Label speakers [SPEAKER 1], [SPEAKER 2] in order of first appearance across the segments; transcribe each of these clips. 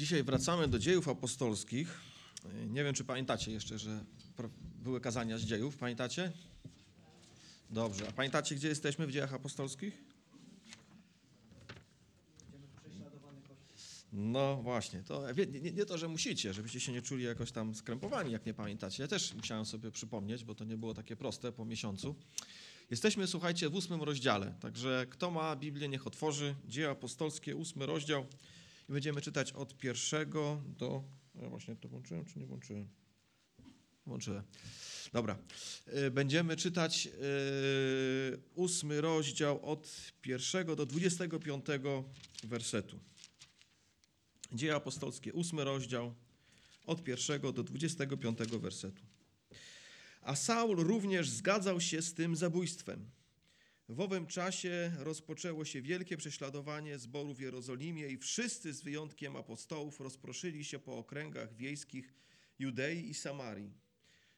[SPEAKER 1] Dzisiaj wracamy do dziejów apostolskich. Nie wiem, czy pamiętacie jeszcze, że były kazania z dziejów. Pamiętacie? Dobrze. A pamiętacie, gdzie jesteśmy w dziejach apostolskich? No właśnie, to nie, nie, to, że musicie, żebyście się nie czuli jakoś tam skrępowani, jak nie pamiętacie. Ja też musiałem sobie przypomnieć, bo to nie było takie proste po miesiącu. Jesteśmy, słuchajcie, w ósmym rozdziale, także kto ma Biblię, niech otworzy. Dzieje apostolskie, ósmy rozdział i będziemy czytać od pierwszego do... Ja właśnie to włączyłem, czy nie włączyłem? Włączyłem. Dobra. E, będziemy czytać e, ósmy rozdział od pierwszego do dwudziestego piątego wersetu. Dzieje apostolskie, ósmy rozdział, od pierwszego do dwudziestego piątego wersetu. A Saul również zgadzał się z tym zabójstwem. W owym czasie rozpoczęło się wielkie prześladowanie zboru w Jerozolimie i wszyscy z wyjątkiem apostołów rozproszyli się po okręgach wiejskich Judei i Samarii.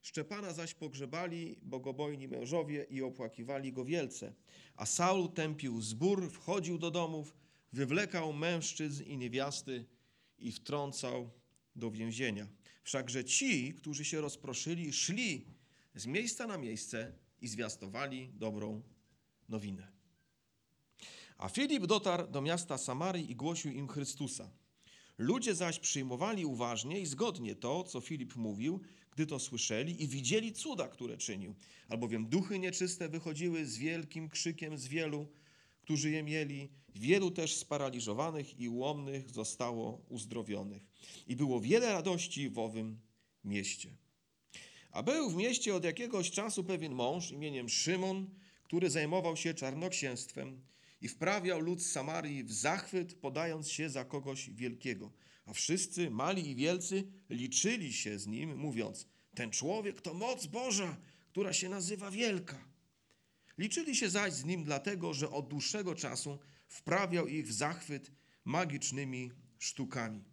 [SPEAKER 1] Szczepana zaś pogrzebali bogobojni mężowie i opłakiwali go wielce. A Saul tępił zbór, wchodził do domów, wywlekał mężczyzn i niewiasty i wtrącał do więzienia. Wszakże ci, którzy się rozproszyli, szli z miejsca na miejsce i zwiastowali dobrą nowinę. A Filip dotarł do miasta Samarii i głosił im Chrystusa. Ludzie zaś przyjmowali uważnie i zgodnie to, co Filip mówił, gdy to słyszeli i widzieli cuda, które czynił. Albowiem duchy nieczyste wychodziły z wielkim krzykiem z wielu, którzy je mieli. Wielu też sparaliżowanych i ułomnych zostało uzdrowionych. I było wiele radości w owym mieście. A był w mieście od jakiegoś czasu pewien mąż imieniem Szymon, który zajmował się czarnoksięstwem i wprawiał lud z Samarii w zachwyt, podając się za kogoś wielkiego. A wszyscy, mali i wielcy, liczyli się z nim, mówiąc: Ten człowiek to moc Boża, która się nazywa wielka. Liczyli się zaś z nim dlatego, że od dłuższego czasu wprawiał ich w zachwyt magicznymi sztukami.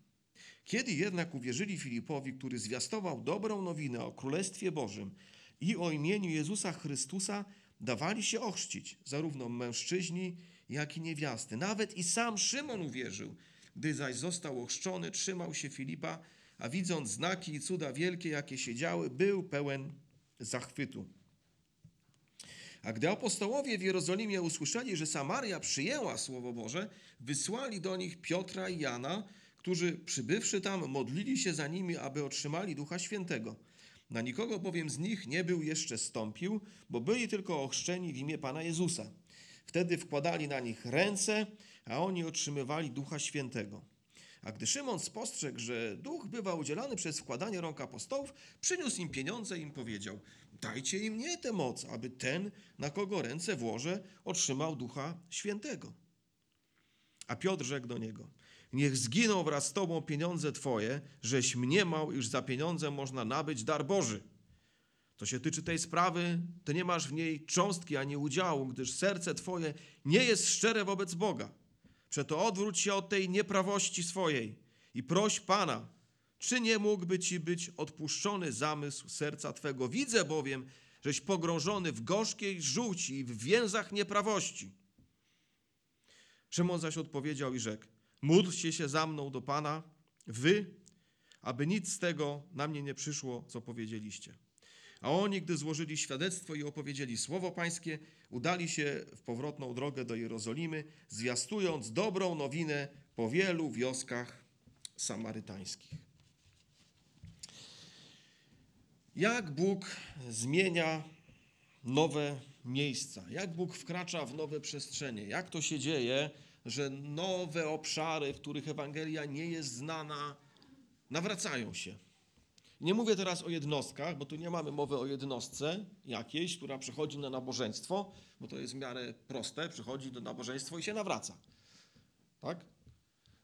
[SPEAKER 1] Kiedy jednak uwierzyli Filipowi, który zwiastował dobrą nowinę o Królestwie Bożym i o imieniu Jezusa Chrystusa, dawali się ochrzcić, zarówno mężczyźni, jak i niewiasty. Nawet i sam Szymon uwierzył. Gdy zaś został ochrzczony, trzymał się Filipa, a widząc znaki i cuda wielkie, jakie się działy, był pełen zachwytu. A gdy apostołowie w Jerozolimie usłyszeli, że Samaria przyjęła Słowo Boże, wysłali do nich Piotra i Jana, którzy przybywszy tam modlili się za nimi, aby otrzymali Ducha Świętego. Na nikogo bowiem z nich nie był jeszcze stąpił, bo byli tylko ochrzczeni w imię Pana Jezusa. Wtedy wkładali na nich ręce, a oni otrzymywali Ducha Świętego. A gdy Szymon spostrzegł, że duch bywa udzielany przez wkładanie rąk apostołów, przyniósł im pieniądze i im powiedział: Dajcie im nie tę moc, aby ten, na kogo ręce włożę, otrzymał Ducha Świętego. A Piotr rzekł do niego: Niech zginą wraz z tobą pieniądze twoje, żeś mniemał, iż za pieniądze można nabyć dar Boży. To się tyczy tej sprawy, ty nie masz w niej cząstki ani udziału, gdyż serce twoje nie jest szczere wobec Boga. Przeto odwróć się od tej nieprawości swojej i proś Pana, czy nie mógłby ci być odpuszczony zamysł serca twego. Widzę bowiem, żeś pogrążony w gorzkiej żółci i w więzach nieprawości. Szymon zaś odpowiedział i rzekł, módlcie się za mną do Pana, wy, aby nic z tego na mnie nie przyszło, co powiedzieliście. A oni, gdy złożyli świadectwo i opowiedzieli słowo pańskie, udali się w powrotną drogę do Jerozolimy, zwiastując dobrą nowinę po wielu wioskach samarytańskich. Jak Bóg zmienia nowe miejsca, jak Bóg wkracza w nowe przestrzenie, jak to się dzieje, że nowe obszary, w których Ewangelia nie jest znana, nawracają się. Nie mówię teraz o jednostkach, bo tu nie mamy mowy o jednostce jakiejś, która przychodzi na nabożeństwo, bo to jest w miarę proste, przychodzi do nabożeństwa i się nawraca. Tak?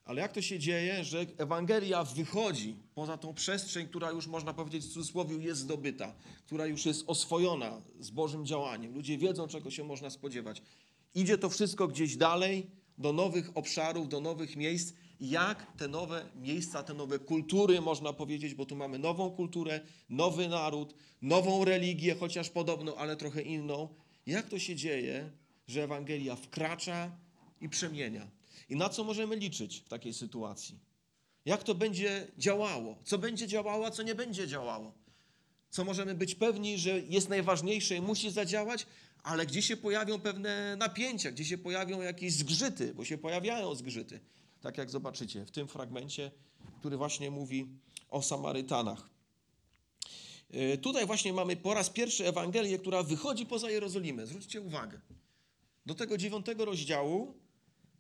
[SPEAKER 1] Ale jak to się dzieje, że Ewangelia wychodzi poza tą przestrzeń, która już można powiedzieć w cudzysłowie jest zdobyta, która już jest oswojona z Bożym działaniem. Ludzie wiedzą, czego się można spodziewać. Idzie to wszystko gdzieś dalej, do nowych obszarów, do nowych miejsc. Jak te nowe miejsca, te nowe kultury, można powiedzieć, bo tu mamy nową kulturę, nowy naród, nową religię, chociaż podobną, ale trochę inną. Jak to się dzieje, że Ewangelia wkracza i przemienia? I na co możemy liczyć w takiej sytuacji? Jak to będzie działało? Co będzie działało, a co nie będzie działało? Co możemy być pewni, że jest najważniejsze i musi zadziałać, ale gdzie się pojawią pewne napięcia, gdzie się pojawią jakieś zgrzyty, bo się pojawiają zgrzyty. Tak jak zobaczycie w tym fragmencie, który właśnie mówi o Samarytanach. Yy, Tutaj właśnie mamy po raz pierwszy Ewangelię, która wychodzi poza Jerozolimę. Zwróćcie uwagę. Do tego dziewiątego rozdziału,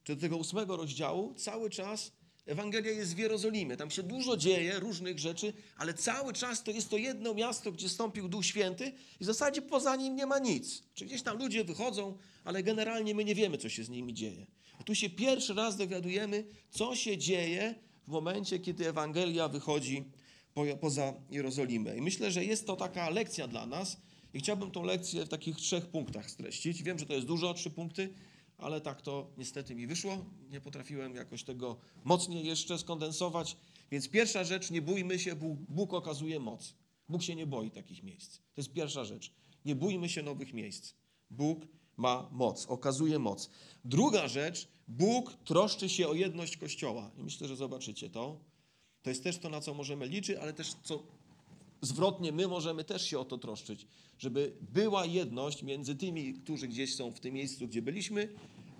[SPEAKER 1] czy do tego ósmego rozdziału, cały czas Ewangelia jest w Jerozolimie. Tam się dużo dzieje, różnych rzeczy, ale cały czas to jest to jedno miasto, gdzie stąpił Duch Święty i w zasadzie poza nim nie ma nic. Czy gdzieś tam ludzie wychodzą, ale generalnie my nie wiemy, co się z nimi dzieje. A tu się pierwszy raz dowiadujemy, co się dzieje w momencie, kiedy Ewangelia wychodzi po- poza Jerozolimę. I myślę, że jest to taka lekcja dla nas i chciałbym tą lekcję w takich trzech punktach streścić. Wiem, że to jest dużo, trzy punkty, ale tak to niestety mi wyszło. Nie potrafiłem jakoś tego mocniej jeszcze skondensować. Więc pierwsza rzecz, nie bójmy się, Bóg, Bóg okazuje moc. Bóg się nie boi takich miejsc. To jest pierwsza rzecz. Nie bójmy się nowych miejsc. Bóg ma moc, okazuje moc. Druga rzecz, Bóg troszczy się o jedność Kościoła. I myślę, że zobaczycie to. To jest też to, na co możemy liczyć, ale też co zwrotnie my możemy też się o to troszczyć, żeby była jedność między tymi, którzy gdzieś są w tym miejscu, gdzie byliśmy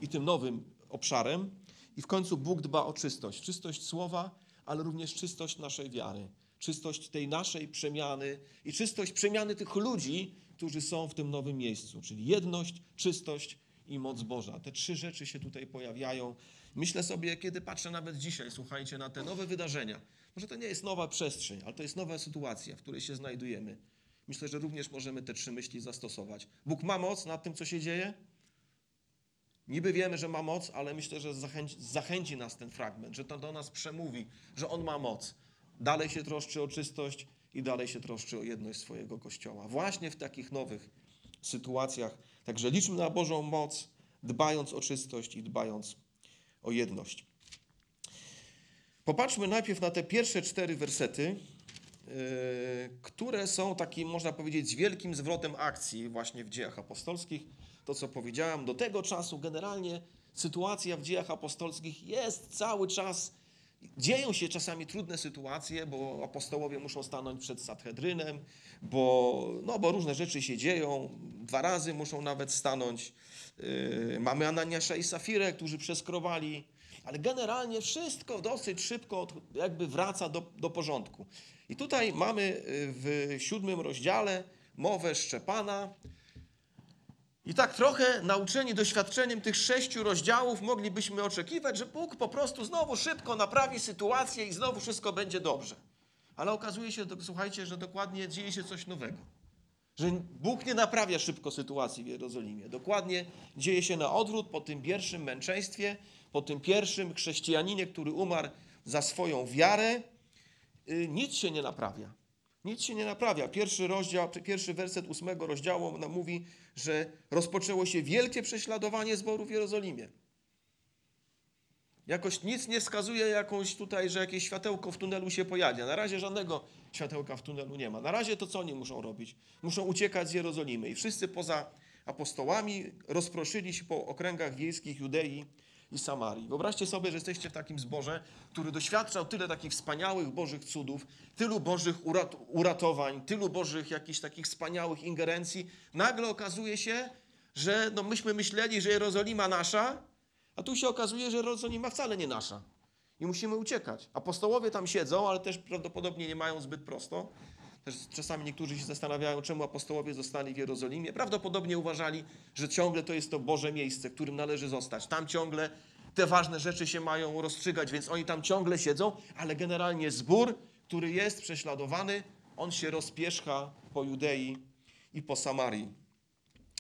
[SPEAKER 1] i tym nowym obszarem. I w końcu Bóg dba o czystość. Czystość słowa, ale również czystość naszej wiary. Czystość tej naszej przemiany i czystość przemiany tych ludzi, którzy są w tym nowym miejscu. Czyli jedność, czystość i moc Boża. Te trzy rzeczy się tutaj pojawiają. Myślę sobie, kiedy patrzę nawet dzisiaj, słuchajcie, na te nowe wydarzenia. Może to nie jest nowa przestrzeń, ale to jest nowa sytuacja, w której się znajdujemy. Myślę, że również możemy te trzy myśli zastosować. Bóg ma moc nad tym, co się dzieje. Niby wiemy, że ma moc, ale myślę, że zachęci, zachęci nas ten fragment, że to do nas przemówi, że On ma moc. Dalej się troszczy o czystość i dalej się troszczy o jedność swojego Kościoła. Właśnie w takich nowych sytuacjach. Także liczmy na Bożą moc, dbając o czystość i dbając o jedność. Popatrzmy najpierw na te pierwsze cztery wersety, yy, które są takim, można powiedzieć, wielkim zwrotem akcji właśnie w dziejach apostolskich. To, co powiedziałem, do tego czasu generalnie sytuacja w dziejach apostolskich jest cały czas, dzieją się czasami trudne sytuacje, bo apostołowie muszą stanąć przed Sanhedrynem, bo, no, bo różne rzeczy się dzieją, dwa razy muszą nawet stanąć. Yy, mamy Ananiasza i Safirę, którzy przeskrowali ale generalnie wszystko dosyć szybko jakby wraca do, do porządku. I tutaj mamy y, w siódmym rozdziale mowę Szczepana. I tak trochę nauczeni doświadczeniem tych sześciu rozdziałów moglibyśmy oczekiwać, że Bóg po prostu znowu szybko naprawi sytuację i znowu wszystko będzie dobrze. Ale okazuje się, słuchajcie, że dokładnie dzieje się coś nowego. Że Bóg nie naprawia szybko sytuacji w Jerozolimie. Dokładnie dzieje się na odwrót po tym pierwszym męczeństwie, po tym pierwszym chrześcijaninie, który umarł za swoją wiarę. y, Nic się nie naprawia. Nic się nie naprawia. Pierwszy rozdział, pierwszy werset ósmego rozdziału nam mówi, że rozpoczęło się wielkie prześladowanie zboru w Jerozolimie. Jakoś nic nie wskazuje jakąś tutaj, że jakieś światełko w tunelu się pojawia. Na razie żadnego światełka w tunelu nie ma. Na razie to co oni muszą robić? Muszą uciekać z Jerozolimy. I wszyscy poza apostołami rozproszyli się po okręgach wiejskich Judei i Samarii. Wyobraźcie sobie, że jesteście w takim zborze, który doświadczał tyle takich wspaniałych Bożych cudów, tylu Bożych urat- uratowań, tylu Bożych jakichś takich wspaniałych ingerencji. Nagle okazuje się, że no myśmy myśleli, że Jerozolima nasza, a tu się okazuje, że Jerozolima wcale nie nasza. I musimy uciekać. Apostołowie tam siedzą, ale też prawdopodobnie nie mają zbyt prosto. Też czasami niektórzy się zastanawiają, czemu apostołowie zostali w Jerozolimie. Prawdopodobnie uważali, że ciągle to jest to Boże miejsce, w którym należy zostać. Tam ciągle te ważne rzeczy się mają rozstrzygać, więc oni tam ciągle siedzą, ale generalnie zbór, który jest prześladowany, on się rozpierzcha po Judei i po Samarii.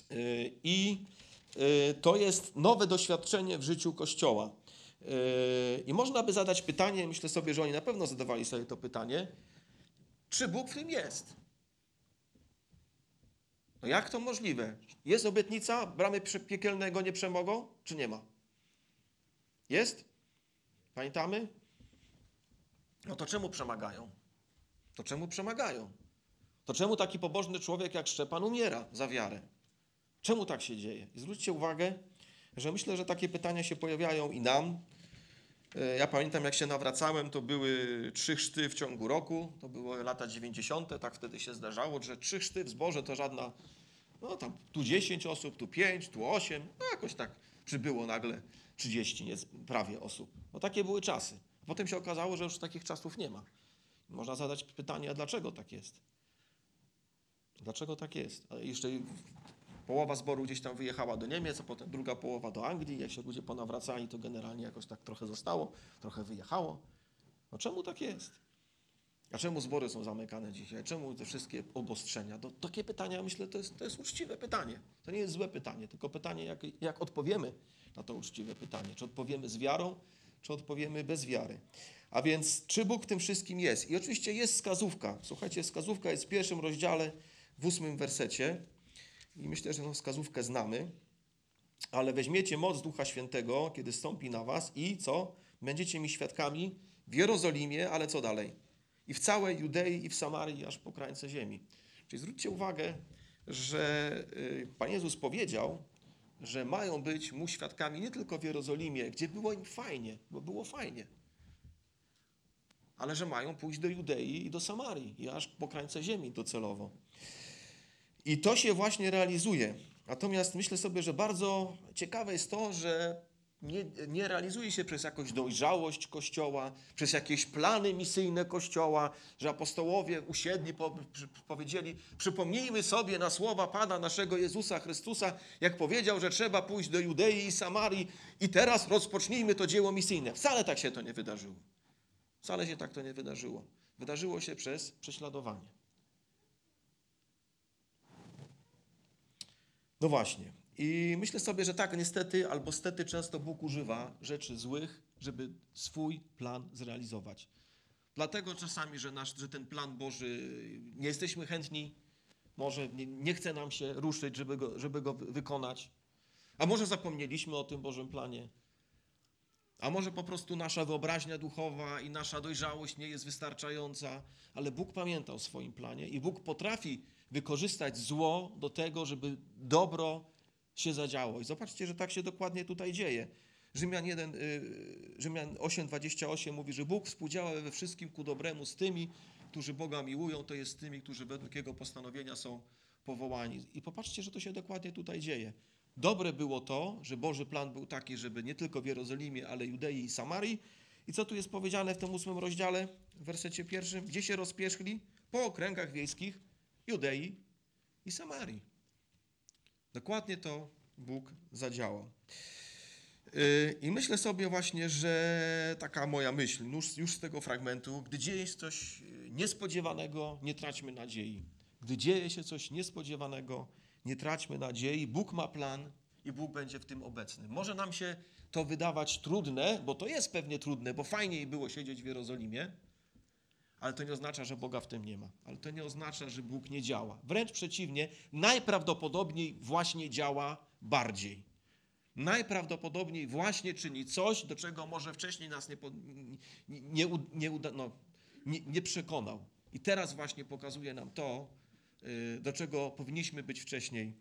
[SPEAKER 1] Yy, I yy, to jest nowe doświadczenie w życiu Kościoła. Yy, I można by zadać pytanie, myślę sobie, że oni na pewno zadawali sobie to pytanie, czy Bóg w tym jest? No jak to możliwe? Jest obietnica, bramy piekielnego nie przemogą, czy nie ma? Jest? Pamiętamy? No to czemu przemagają? To czemu przemagają? To czemu taki pobożny człowiek jak Szczepan umiera za wiarę? Czemu tak się dzieje? I zwróćcie uwagę, że myślę, że takie pytania się pojawiają i nam, Ja pamiętam, jak się nawracałem, to były trzy chrzty w ciągu roku. To były lata 90., tak wtedy się zdarzało, że trzy chrzty w zborze to żadna, no tam tu 10 osób, tu 5, tu 8, no jakoś tak przybyło nagle 30, nie, prawie osób. No takie były czasy. Potem się okazało, że już takich czasów nie ma. Można zadać pytanie, a dlaczego tak jest? Dlaczego tak jest? A jeszcze połowa zboru gdzieś tam wyjechała do Niemiec, a potem druga połowa do Anglii. Jak się ludzie ponawracali, to generalnie jakoś tak trochę zostało, trochę wyjechało. No czemu tak jest? A czemu zbory są zamykane dzisiaj? Czemu te wszystkie obostrzenia? To, takie pytania, myślę, to jest, to jest uczciwe pytanie. To nie jest złe pytanie, tylko pytanie, jak, jak odpowiemy na to uczciwe pytanie. Czy odpowiemy z wiarą, czy odpowiemy bez wiary. A więc, czy Bóg tym wszystkim jest? I oczywiście jest wskazówka. Słuchajcie, wskazówka jest w pierwszym rozdziale, w ósmym wersecie. I myślę, że tę wskazówkę znamy. Ale weźmiecie moc Ducha Świętego, kiedy stąpi na was i co? Będziecie mi świadkami w Jerozolimie, ale co dalej? I w całej Judei i w Samarii, aż po krańce ziemi. Czyli zwróćcie uwagę, że y, Pan Jezus powiedział, że mają być mu świadkami nie tylko w Jerozolimie, gdzie było im fajnie, bo było fajnie, ale że mają pójść do Judei i do Samarii, i aż po krańce ziemi docelowo. I to się właśnie realizuje. Natomiast myślę sobie, że bardzo ciekawe jest to, że nie, nie realizuje się przez jakąś dojrzałość Kościoła, przez jakieś plany misyjne Kościoła, że apostołowie usiedli, po, przy, powiedzieli, przypomnijmy sobie na słowa Pana naszego Jezusa Chrystusa, jak powiedział, że trzeba pójść do Judei i Samarii i teraz rozpocznijmy to dzieło misyjne. Wcale tak się to nie wydarzyło. Wcale się tak to nie wydarzyło. Wydarzyło się przez prześladowanie. No właśnie. I myślę sobie, że tak, niestety albo stety często Bóg używa rzeczy złych, żeby swój plan zrealizować. Dlatego czasami, że, nasz, że ten plan Boży nie jesteśmy chętni, może nie, nie chce nam się ruszyć, żeby go, żeby go wy- wykonać. A może zapomnieliśmy o tym Bożym planie. A może po prostu nasza wyobraźnia duchowa i nasza dojrzałość nie jest wystarczająca, ale Bóg pamięta o swoim planie i Bóg potrafi wykorzystać zło do tego, żeby dobro się zadziało. I zobaczcie, że tak się dokładnie tutaj dzieje. Rzymian, 1, y, Rzymian 8,28 mówi, że Bóg współdziała we wszystkim ku dobremu z tymi, którzy Boga miłują, to jest z tymi, którzy według Jego postanowienia są powołani. I popatrzcie, że to się dokładnie tutaj dzieje. Dobre było to, że Boży plan był taki, żeby nie tylko w Jerozolimie, ale Judei i Samarii. I co tu jest powiedziane w tym ósmym rozdziale, w wersecie pierwszym? Gdzie się rozpieszli? Po okręgach wiejskich Judei i Samarii. Dokładnie to Bóg zadziałał. Yy, I myślę sobie właśnie, że taka moja myśl, już, już z tego fragmentu, gdy dzieje się coś yy, niespodziewanego, nie traćmy nadziei. Gdy dzieje się coś niespodziewanego, nie traćmy nadziei. Bóg ma plan i Bóg będzie w tym obecny. Może nam się to wydawać trudne, bo to jest pewnie trudne, bo fajniej było siedzieć w Jerozolimie, ale to nie oznacza, że Boga w tym nie ma. Ale to nie oznacza, że Bóg nie działa. Wręcz przeciwnie, najprawdopodobniej właśnie działa bardziej. Najprawdopodobniej właśnie czyni coś, do czego może wcześniej nas nie, nie, nie, uda, no, nie, nie przekonał. I teraz właśnie pokazuje nam to, do czego powinniśmy być wcześniej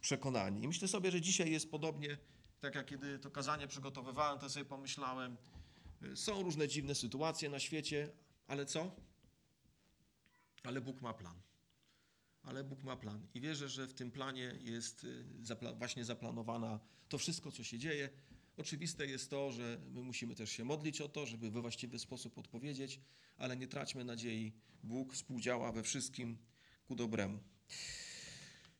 [SPEAKER 1] przekonani. I myślę sobie, że dzisiaj jest podobnie, tak jak kiedy to kazanie przygotowywałem, to sobie pomyślałem, y, są różne dziwne sytuacje na świecie, ale co? Ale Bóg ma plan. Ale Bóg ma plan. I wierzę, że w tym planie jest y, zapla- właśnie zaplanowana to wszystko, co się dzieje. Oczywiste jest to, że my musimy też się modlić o to, żeby we właściwy sposób odpowiedzieć, ale nie traćmy nadziei. Bóg współdziała we wszystkim ku dobremu.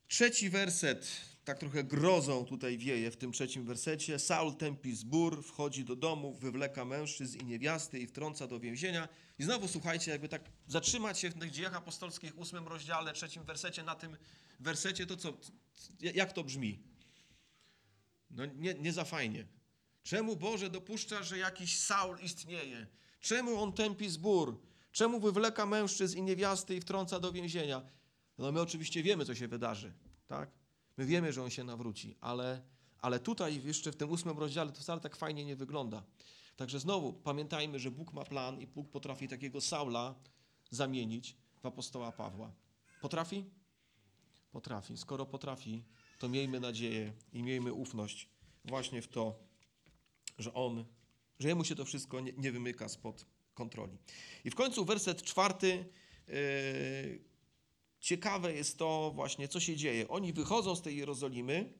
[SPEAKER 1] Trzeci werset, tak trochę grozą tutaj wieje w tym trzecim wersecie. Saul tępi zbór, wchodzi do domu, wywleka mężczyzn i niewiasty i wtrąca do więzienia. I znowu słuchajcie, jakby tak zatrzymać się w tych dziejach apostolskich, ósmym rozdziale, trzecim wersecie, na tym wersecie, to co, jak to brzmi? No nie, nie za fajnie. Czemu Boże dopuszcza, że jakiś Saul istnieje? Czemu on tępi zbór? Czemu wywleka mężczyzn i niewiasty i wtrąca do więzienia? No my oczywiście wiemy, co się wydarzy, tak? My wiemy, że on się nawróci, ale, ale tutaj jeszcze w tym ósmym rozdziale to wcale tak fajnie nie wygląda. Także znowu pamiętajmy, że Bóg ma plan i Bóg potrafi takiego Saula zamienić w apostoła Pawła. Potrafi? Potrafi. Skoro potrafi, to miejmy nadzieję i miejmy ufność właśnie w to, że On że jemu się to wszystko nie, nie wymyka spod kontroli. I w końcu werset czwarty. Yy, ciekawe jest to właśnie, co się dzieje. Oni wychodzą z tej Jerozolimy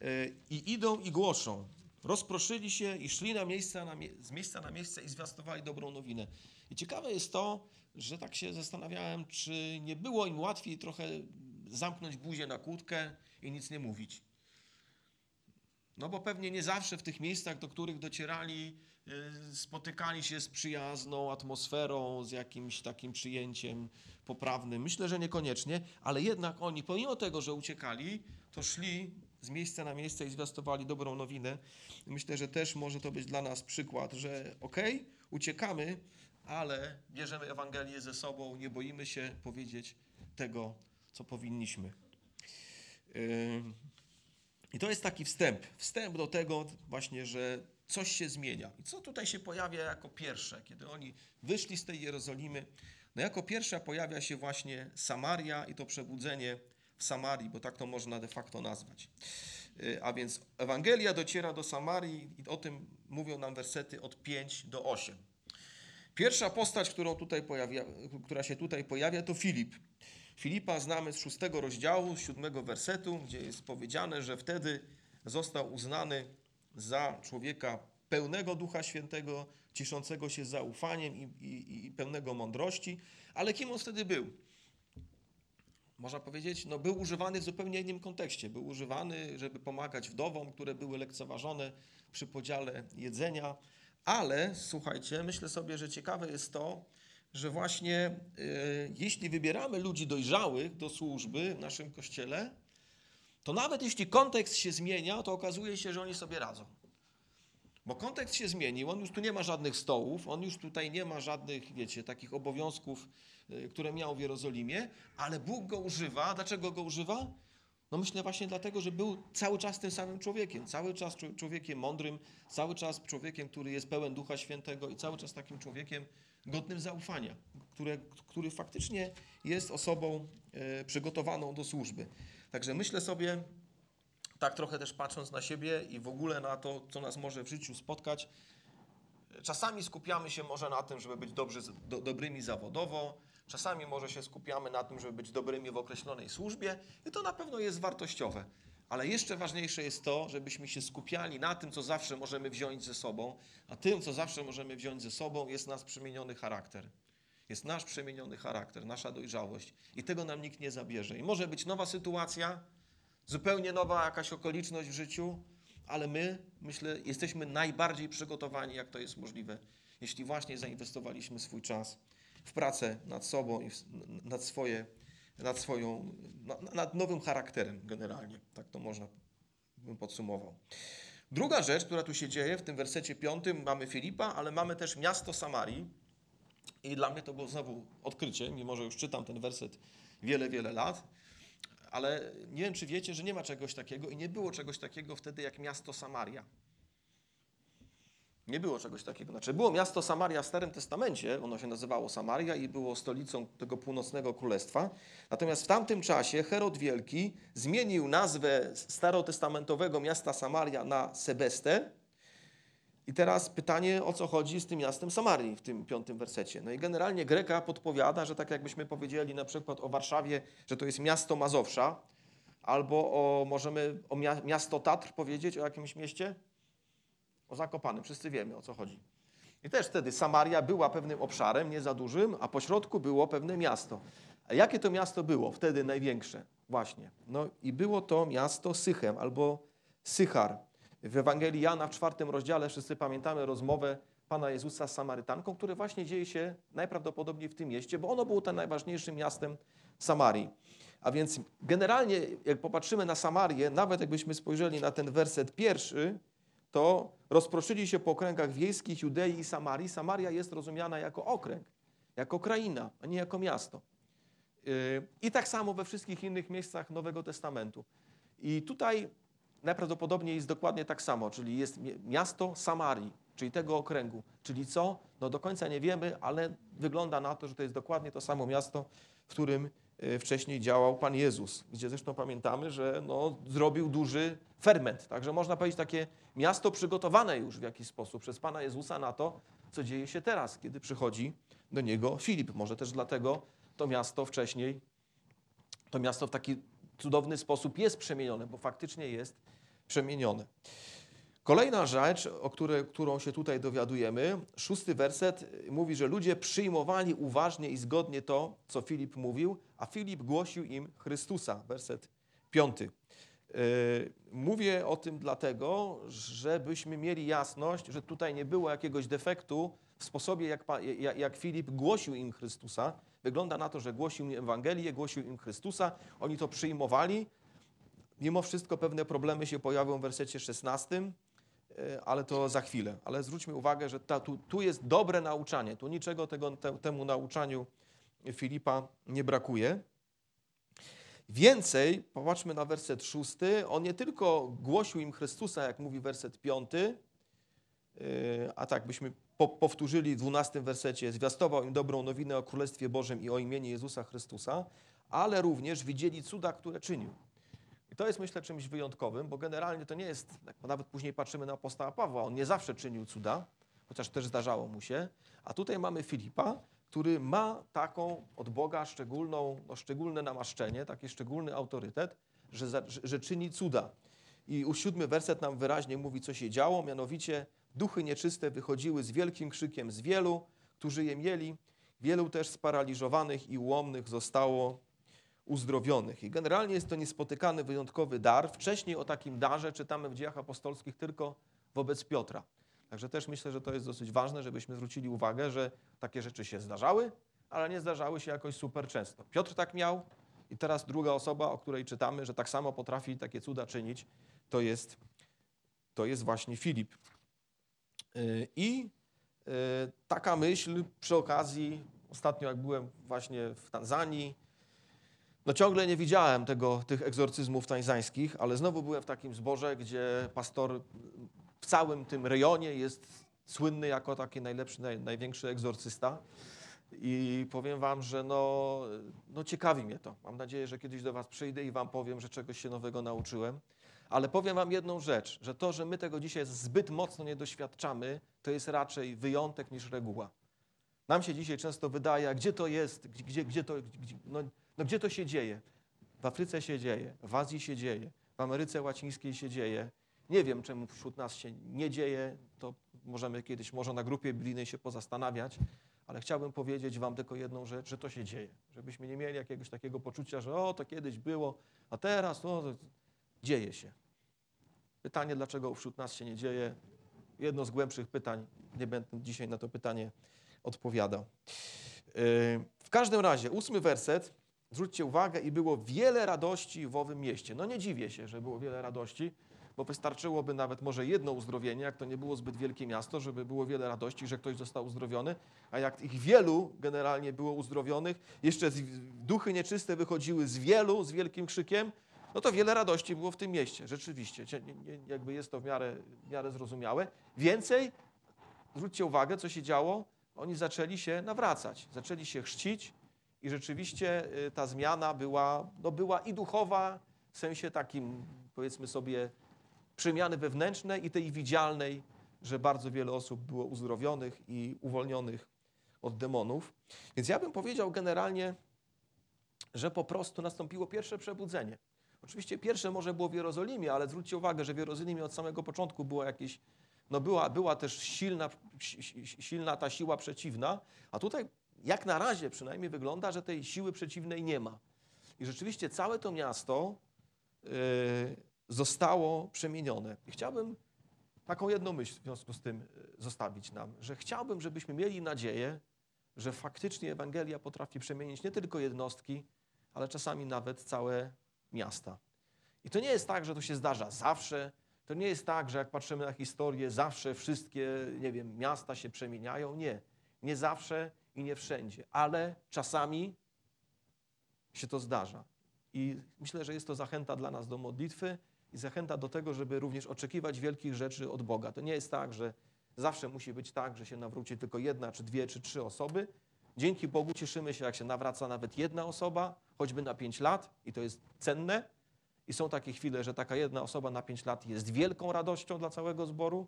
[SPEAKER 1] yy, i idą i głoszą. Rozproszyli się i szli na miejsca na mie- z miejsca na miejsce i zwiastowali dobrą nowinę. I ciekawe jest to, że tak się zastanawiałem, czy nie było im łatwiej trochę zamknąć buzię na kłódkę i nic nie mówić. No bo pewnie nie zawsze w tych miejscach, do których docierali, spotykali się z przyjazną atmosferą, z jakimś takim przyjęciem poprawnym. Myślę, że niekoniecznie, ale jednak oni, pomimo tego, że uciekali, to szli z miejsca na miejsce i zwiastowali dobrą nowinę. Myślę, że też może to być dla nas przykład, że okej, uciekamy, ale bierzemy Ewangelię ze sobą, nie boimy się powiedzieć tego, co powinniśmy. I to jest taki wstęp. Wstęp do tego właśnie, że coś się zmienia. I co tutaj się pojawia jako pierwsze, kiedy oni wyszli z tej Jerozolimy? No jako pierwsza pojawia się właśnie Samaria i to przebudzenie w Samarii, bo tak to można de facto nazwać. Y, A więc Ewangelia dociera do Samarii i o tym mówią nam wersety od 5 do 8. Pierwsza postać, którą tutaj pojawia, która się tutaj pojawia, to Filip. Filipa znamy z szóstego rozdziału, z siódmego wersetu, gdzie jest powiedziane, że wtedy został uznany za człowieka pełnego Ducha Świętego, cieszącego się zaufaniem i, i, i pełnego mądrości. Ale kim on wtedy był? Można powiedzieć, no był używany w zupełnie innym kontekście. Był używany, żeby pomagać wdowom, które były lekceważone przy podziale jedzenia. Ale słuchajcie, myślę sobie, że ciekawe jest to, że właśnie y, jeśli wybieramy ludzi dojrzałych do służby w naszym kościele, to nawet jeśli kontekst się zmienia, to okazuje się, że oni sobie radzą. Bo kontekst się zmienił, on już tu nie ma żadnych stołów, on już tutaj nie ma żadnych, wiecie, takich obowiązków, y, które miał w Jerozolimie, ale Bóg go używa. Dlaczego go używa? No myślę właśnie dlatego, że był cały czas tym samym człowiekiem, cały czas czł- człowiekiem mądrym, cały czas człowiekiem, który jest pełen Ducha Świętego i cały czas takim człowiekiem godnym zaufania, które, który faktycznie jest osobą e, przygotowaną do służby. Także myślę sobie, tak trochę też patrząc na siebie i w ogóle na to, co nas może w życiu spotkać, czasami skupiamy się może na tym, żeby być dobrzy, do, dobrymi zawodowo, czasami może się skupiamy na tym, żeby być dobrymi w określonej służbie i to na pewno jest wartościowe. Ale jeszcze ważniejsze jest to, żebyśmy się skupiali na tym, co zawsze możemy wziąć ze sobą, a tym, co zawsze możemy wziąć ze sobą, jest nasz przemieniony charakter. Jest nasz przemieniony charakter, nasza dojrzałość i tego nam nikt nie zabierze. I może być nowa sytuacja, zupełnie nowa jakaś okoliczność w życiu, ale my, myślę, jesteśmy najbardziej przygotowani, jak to jest możliwe, jeśli właśnie zainwestowaliśmy swój czas w pracę nad sobą i w- nad, swoje, nad swoją, na- nad nowym charakterem generalnie. Tak to można bym podsumował. Druga rzecz, która tu się dzieje, w tym wersecie piątym mamy Filipa, ale mamy też miasto Samarii. I dla mnie to było znowu odkrycie, mimo że już czytam ten werset wiele, wiele lat. Ale nie wiem, czy wiecie, że nie ma czegoś takiego i nie było czegoś takiego wtedy jak miasto Samaria. Nie było czegoś takiego. Znaczy, było miasto Samaria w Starym Testamencie, ono się nazywało Samaria i było stolicą tego północnego królestwa. Natomiast w tamtym czasie Herod Wielki zmienił nazwę starotestamentowego miasta Samaria na Sebestę. I teraz pytanie, o co chodzi z tym miastem Samarii w tym piątym wersecie. No i generalnie Greka podpowiada, że tak jakbyśmy powiedzieli na przykład o Warszawie, że to jest miasto Mazowsza, albo o, możemy o mia- miasto Tatr powiedzieć o jakimś mieście? O Zakopanym, wszyscy wiemy o co chodzi. I też wtedy Samaria była pewnym obszarem, nie za dużym, a pośrodku było pewne miasto. A jakie to miasto było wtedy największe? Właśnie. No i było to miasto Sychem albo Sychar. W Ewangelii Jana w czwartym rozdziale wszyscy pamiętamy rozmowę Pana Jezusa z Samarytanką, które właśnie dzieje się najprawdopodobniej w tym mieście, bo ono było tym najważniejszym miastem Samarii. A więc generalnie, jak popatrzymy na Samarię, nawet jakbyśmy spojrzeli na ten werset pierwszy, to rozproszyli się po okręgach wiejskich Judei i Samarii. Samaria jest rozumiana jako okręg, jako kraina, a nie jako miasto. Yy, I tak samo we wszystkich innych miejscach Nowego Testamentu. I tutaj najprawdopodobniej jest dokładnie tak samo, czyli jest mi- miasto Samarii.
[SPEAKER 2] czyli tego okręgu. Czyli co? No do końca nie wiemy, ale wygląda na to, że to jest dokładnie to samo miasto, w którym e, wcześniej działał Pan Jezus, gdzie zresztą pamiętamy, że no, zrobił duży ferment. Także można powiedzieć takie miasto przygotowane już w jakiś sposób przez Pana Jezusa na to, co dzieje się teraz, kiedy przychodzi do niego Filip. Może też dlatego to miasto wcześniej, to miasto w taki cudowny sposób jest przemienione, bo faktycznie jest przemienione. Kolejna rzecz, o której, którą się tutaj dowiadujemy, szósty werset mówi, że ludzie przyjmowali uważnie i zgodnie to, co Filip mówił, a Filip głosił im Chrystusa. Werset piąty. Yy, Mówię o tym dlatego, żebyśmy mieli jasność, że tutaj nie było jakiegoś defektu w sposobie, jak, jak Filip głosił im Chrystusa. Wygląda na to, że głosił im Ewangelię, głosił im Chrystusa, oni to przyjmowali. Mimo wszystko pewne problemy się pojawią w wersecie 16, e, ale to za chwilę. Ale zwróćmy uwagę, że ta, tu, tu jest dobre nauczanie. Tu niczego tego, te, temu nauczaniu Filipa nie brakuje. Więcej, popatrzmy na werset szósty, on nie tylko głosił im Chrystusa, jak mówi werset piąty, yy, a tak byśmy po, powtórzyli w dwunastym wersecie, zwiastował im dobrą nowinę o Królestwie Bożym i o imieniu Jezusa Chrystusa, ale również widzieli cuda, które czynił. I to jest myślę czymś wyjątkowym, bo generalnie to nie jest, nawet później patrzymy na apostoła Pawła, on nie zawsze czynił cuda, chociaż też zdarzało mu się, a tutaj mamy Filipa, który ma taką od Boga szczególną, no szczególne namaszczenie, taki szczególny autorytet, że, że, że czyni cuda. I u siódmy werset nam wyraźnie mówi, co się działo, mianowicie duchy nieczyste wychodziły z wielkim krzykiem z wielu, którzy je mieli, wielu też sparaliżowanych i ułomnych zostało uzdrowionych. I generalnie jest to niespotykany, wyjątkowy dar. Wcześniej o takim darze czytamy w dziejach apostolskich tylko wobec Piotra. Także też myślę, że to jest dosyć ważne, żebyśmy zwrócili uwagę, że takie rzeczy się zdarzały, ale nie zdarzały się jakoś super często. Piotr tak miał i teraz druga osoba, o której czytamy, że tak samo potrafi takie cuda czynić, to jest, to jest właśnie Filip. Yy, I yy, taka myśl przy okazji, ostatnio jak byłem właśnie w Tanzanii, no ciągle nie widziałem tego, tych egzorcyzmów tańzańskich, ale znowu byłem w takim zborze, gdzie pastor w całym tym rejonie jest słynny jako taki najlepszy, naj, największy egzorcysta. I powiem wam, że no, no ciekawi mnie to. Mam nadzieję, że kiedyś do was przyjdę i wam powiem, że czegoś się nowego nauczyłem. Ale powiem wam jedną rzecz, że to, że my tego dzisiaj zbyt mocno nie doświadczamy, to jest raczej wyjątek niż reguła. Nam się dzisiaj często wydaje, gdzie to jest, gdzie, gdzie, to, gdzie, no, no gdzie to się dzieje? W Afryce się dzieje, w Azji się dzieje, w Ameryce Łacińskiej się dzieje. Nie wiem, czemu wśród nas się nie dzieje, to możemy kiedyś może na grupie biblijnej się pozastanawiać, ale chciałbym powiedzieć wam tylko jedną rzecz, że to się dzieje. Żebyśmy nie mieli jakiegoś takiego poczucia, że o, to kiedyś było, a teraz no, dzieje się. Pytanie, dlaczego wśród nas się nie dzieje? Jedno z głębszych pytań. Nie będę dzisiaj na to pytanie odpowiadał. Yy, W każdym razie, ósmy werset, zwróćcie uwagę, i było wiele radości w owym mieście. No nie dziwię się, że było wiele radości, bo wystarczyłoby nawet może jedno uzdrowienie, jak to nie było zbyt wielkie miasto, żeby było wiele radości, że ktoś został uzdrowiony, a jak ich wielu generalnie było uzdrowionych, jeszcze duchy nieczyste wychodziły z wielu, z wielkim krzykiem, no to wiele radości było w tym mieście, rzeczywiście. Jakby jest to w miarę, w miarę zrozumiałe. Więcej, zwróćcie uwagę, co się działo, oni zaczęli się nawracać, zaczęli się chrzcić i rzeczywiście y, ta zmiana była, no była i duchowa, w sensie takim, powiedzmy sobie, przemiany wewnętrznej i tej widzialnej, że bardzo wiele osób było uzdrowionych i uwolnionych od demonów. Więc ja bym powiedział generalnie, że po prostu nastąpiło pierwsze przebudzenie. Oczywiście pierwsze może było w Jerozolimie, ale zwróćcie uwagę, że w Jerozolimie od samego początku była jakieś, no była, była też silna, si- si- silna ta siła przeciwna, a tutaj jak na razie przynajmniej wygląda, że tej siły przeciwnej nie ma. I rzeczywiście całe to miasto yy, zostało przemienione. I chciałbym taką jedną myśl w związku z tym yy, zostawić nam, że chciałbym, żebyśmy mieli nadzieję, że faktycznie Ewangelia potrafi przemienić nie tylko jednostki, ale czasami nawet całe miasta. I to nie jest tak, że to się zdarza zawsze. To nie jest tak, że jak patrzymy na historię, zawsze wszystkie, nie wiem, miasta się przemieniają. Nie. Nie zawsze i nie wszędzie, ale czasami się to zdarza. I myślę, że jest to zachęta dla nas do modlitwy i zachęta do tego, żeby również oczekiwać wielkich rzeczy od Boga. To nie jest tak, że Zawsze musi być tak, że się nawróci tylko jedna, czy dwie, czy trzy osoby. Dzięki Bogu cieszymy się, jak się nawraca nawet jedna osoba, choćby na pięć lat, i to jest cenne. I są takie chwile, że taka jedna osoba na pięć lat jest wielką radością dla całego zboru,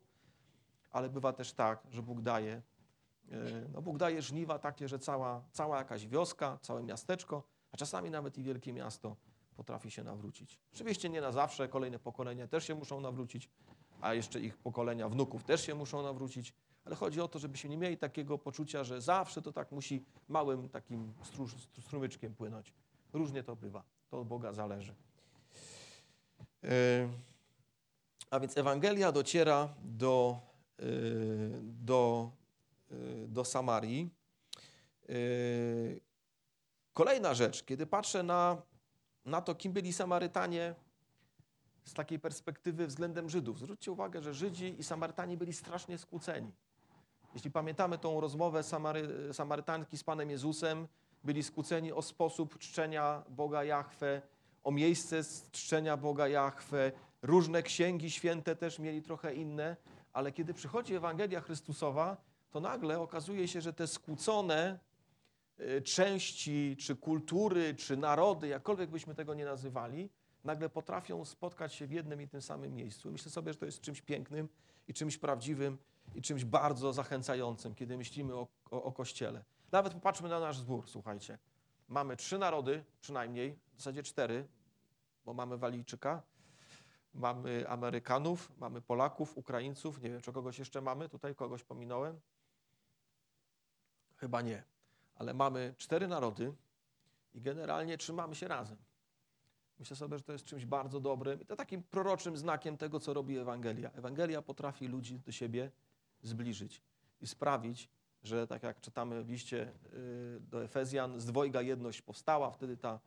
[SPEAKER 2] ale bywa też tak, że Bóg daje, e, no Bóg daje żniwa takie, że cała, cała jakaś wioska, całe miasteczko, a czasami nawet i wielkie miasto potrafi się nawrócić. Oczywiście nie na zawsze, kolejne pokolenia też się muszą nawrócić, a jeszcze ich pokolenia wnuków też się muszą nawrócić, ale chodzi o to, żebyśmy nie mieli takiego poczucia, że zawsze to tak musi małym takim stru, strumyczkiem płynąć. Różnie to bywa, to od Boga zależy. Yy, A więc Ewangelia dociera do, yy, do, yy, do Samarii. Kolejna rzecz, kiedy patrzę na, na to, kim byli Samarytanie z takiej perspektywy względem Żydów. Zwróćcie uwagę, że Żydzi i Samarytanie byli strasznie skłóceni. Jeśli pamiętamy tą rozmowę Samary, Samarytanki z Panem Jezusem, byli skłóceni o sposób czczenia Boga Jahwe, o miejsce czczenia Boga Jahwe. Różne księgi święte też mieli trochę inne, ale kiedy przychodzi Ewangelia Chrystusowa, to nagle okazuje się, że te skłócone y, części, czy kultury, czy narody, jakkolwiek byśmy tego nie nazywali, nagle potrafią spotkać się w jednym i tym samym miejscu. Myślę sobie, że to jest czymś pięknym i czymś prawdziwym i czymś bardzo zachęcającym, kiedy myślimy o, o, o Kościele. Nawet popatrzmy na nasz zbór, słuchajcie. Mamy trzy narody, przynajmniej, w zasadzie cztery, bo mamy Walijczyka, mamy Amerykanów, mamy Polaków, Ukraińców, nie wiem, czy kogoś jeszcze mamy, tutaj kogoś pominąłem? Chyba nie, ale mamy cztery narody i generalnie trzymamy się razem. Myślę sobie, że to jest czymś bardzo dobrym i to takim proroczym znakiem tego, co robi Ewangelia. Ewangelia potrafi ludzi do siebie zbliżyć i sprawić, że tak jak czytamy w liście y, do Efezjan, z dwojga jedność powstała, wtedy ta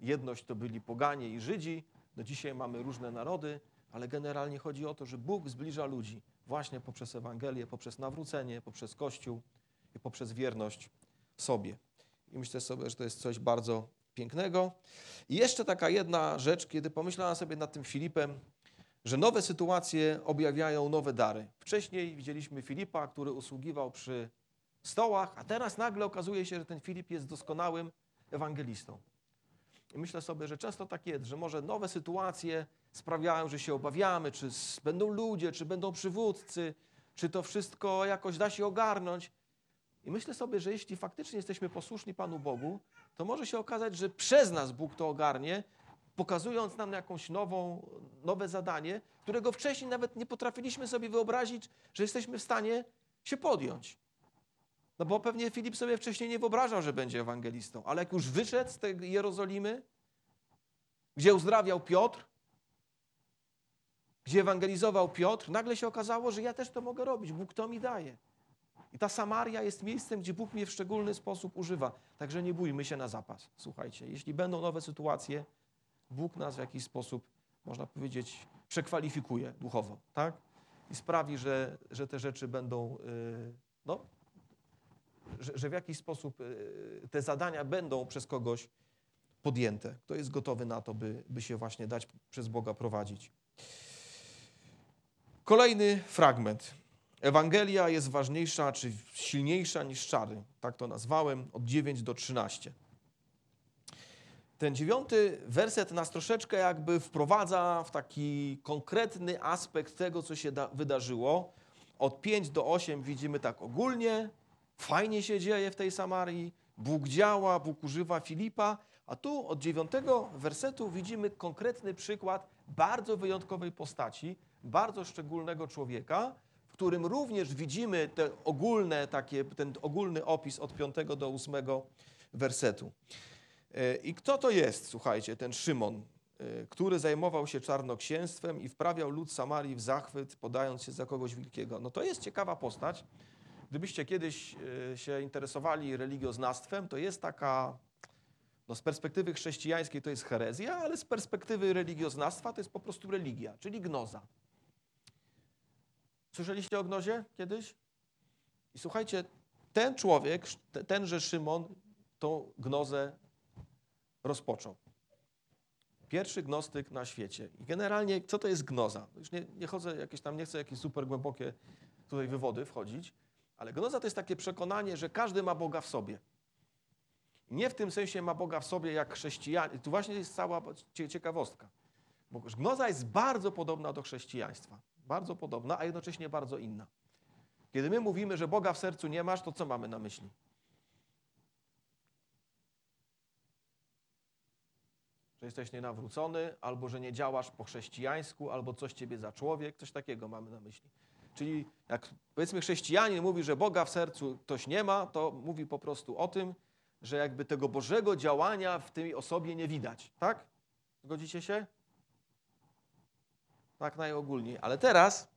[SPEAKER 2] jedność to byli poganie i Żydzi, no dzisiaj mamy różne narody, ale generalnie chodzi o to, że Bóg zbliża ludzi właśnie poprzez Ewangelię, poprzez nawrócenie, poprzez Kościół i poprzez wierność sobie. I myślę sobie, że to jest coś bardzo pięknego. I jeszcze taka jedna rzecz, kiedy pomyślałem sobie nad tym Filipem, że nowe sytuacje objawiają nowe dary. Wcześniej widzieliśmy Filipa, który usługiwał przy stołach, a teraz nagle okazuje się, że ten Filip jest doskonałym ewangelistą. I myślę sobie, że często tak jest, że może nowe sytuacje sprawiają, że się obawiamy, czy będą ludzie, czy będą przywódcy, czy to wszystko jakoś da się ogarnąć. I myślę sobie, że jeśli faktycznie jesteśmy posłuszni Panu Bogu, to może się okazać, że przez nas Bóg to ogarnie, pokazując nam jakąś nową, nowe zadanie, którego wcześniej nawet nie potrafiliśmy sobie wyobrazić, że jesteśmy w stanie się podjąć. No bo pewnie Filip sobie wcześniej nie wyobrażał, że będzie ewangelistą, ale jak już wyszedł z tej Jerozolimy, gdzie uzdrawiał Piotr, gdzie ewangelizował Piotr, nagle się okazało, że ja też to mogę robić. Bóg to mi daje. I ta Samaria jest miejscem, gdzie Bóg mnie w szczególny sposób używa. Także nie bójmy się na zapas. Słuchajcie, jeśli będą nowe sytuacje, Bóg nas w jakiś sposób, można powiedzieć, przekwalifikuje duchowo, tak? I sprawi, że, że te rzeczy będą, yy, no, że, że w jakiś sposób yy, te zadania będą przez kogoś podjęte. Kto jest gotowy na to, by, by się właśnie dać przez Boga prowadzić. Kolejny fragment. Ewangelia jest ważniejsza czy silniejsza niż czary. Tak to nazwałem, od 9 do 13. Ten dziewiąty werset nas troszeczkę jakby wprowadza w taki konkretny aspekt tego, co się da, wydarzyło. Od 5 do 8 widzimy tak ogólnie, fajnie się dzieje w tej Samarii, Bóg działa, Bóg używa Filipa, a tu od 9 wersetu widzimy konkretny przykład bardzo wyjątkowej postaci, bardzo szczególnego człowieka, w którym również widzimy te ogólne, takie, ten ogólny opis od 5 do 8 wersetu. E, I kto to jest, słuchajcie, ten Szymon, e, który zajmował się czarnoksięstwem i wprawiał lud Samarii w zachwyt, podając się za kogoś wielkiego? No to jest ciekawa postać. Gdybyście kiedyś e, się interesowali religioznawstwem, to jest taka, no z perspektywy chrześcijańskiej to jest herezja, ale z perspektywy religioznawstwa to jest po prostu religia, czyli gnoza. Słyszeliście o gnozie kiedyś? I słuchajcie, ten człowiek, te- tenże Szymon, tą gnozę rozpoczął. Pierwszy gnostyk na świecie. I generalnie, co to jest gnoza? Już nie, nie chodzę jakieś tam, nie chcę jakieś super głębokie tutaj wywody wchodzić, ale gnoza to jest takie przekonanie, że każdy ma Boga w sobie. Nie w tym sensie ma Boga w sobie jak chrześcijanin. Tu właśnie jest cała cie- ciekawostka. Bo gnoza jest bardzo podobna do chrześcijaństwa. Bardzo podobna, a jednocześnie bardzo inna. Kiedy my mówimy, że Boga w sercu nie masz, to co mamy na myśli? Że jesteś nienawrócony, albo że nie działasz po chrześcijańsku, albo coś ciebie za człowiek, coś takiego mamy na myśli. Czyli jak powiedzmy chrześcijanin mówi, że Boga w sercu ktoś nie ma, to mówi po prostu o tym, że jakby tego Bożego działania w tej osobie nie widać. Tak? Zgodzicie się? Tak najogólniej. Ale teraz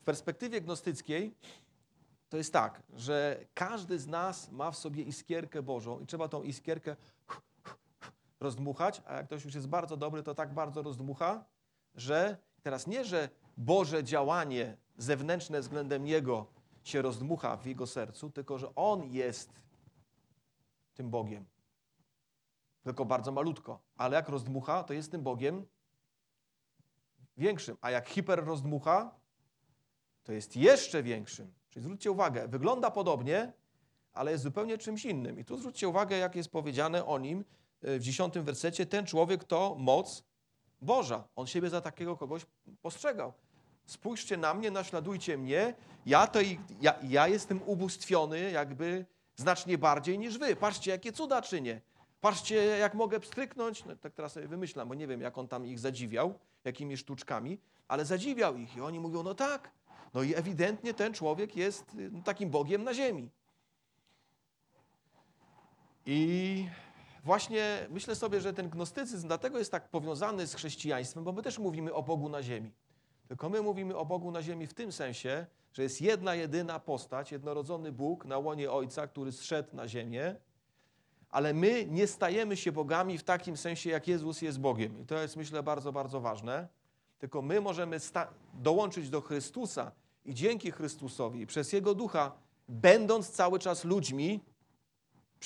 [SPEAKER 2] w perspektywie gnostyckiej to jest tak, że każdy z nas ma w sobie iskierkę Bożą i trzeba tą iskierkę rozdmuchać, a jak ktoś już jest bardzo dobry, to tak bardzo rozdmucha, że teraz nie, że Boże działanie zewnętrzne względem Niego się rozdmucha w Jego sercu, tylko że On jest tym Bogiem. Tylko bardzo malutko. Ale jak rozdmucha, to jest tym Bogiem większym. A jak hiper rozdmucha, to jest jeszcze większym. Czyli zwróćcie uwagę, wygląda podobnie, ale jest zupełnie czymś innym. I tu zwróćcie uwagę, jak jest powiedziane o nim w dziesiątym wersecie. Ten człowiek to moc Boża. On siebie za takiego kogoś postrzegał. Spójrzcie na mnie, naśladujcie mnie. Ja, to i, ja, ja jestem ubóstwiony jakby znacznie bardziej niż wy. Patrzcie, jakie cuda czynię. Patrzcie, jak mogę pstryknąć. No, tak teraz sobie wymyślam, bo nie wiem, jak on tam ich zadziwiał, jakimi sztuczkami, ale zadziwiał ich. I oni mówią, no tak. No i ewidentnie ten człowiek jest y, takim Bogiem na ziemi. I właśnie myślę sobie, że ten gnostycyzm dlatego jest tak powiązany z chrześcijaństwem, bo my też mówimy o Bogu na ziemi. Tylko my mówimy o Bogu na ziemi w tym sensie, że jest jedna, jedyna postać, jednorodzony Bóg na łonie Ojca, który zszedł na ziemię, ale my nie stajemy się bogami w takim sensie, jak Jezus jest Bogiem. I to jest, myślę, bardzo, bardzo ważne. Tylko my możemy dołączyć do Chrystusa i dzięki Chrystusowi, przez Jego Ducha, będąc cały czas ludźmi,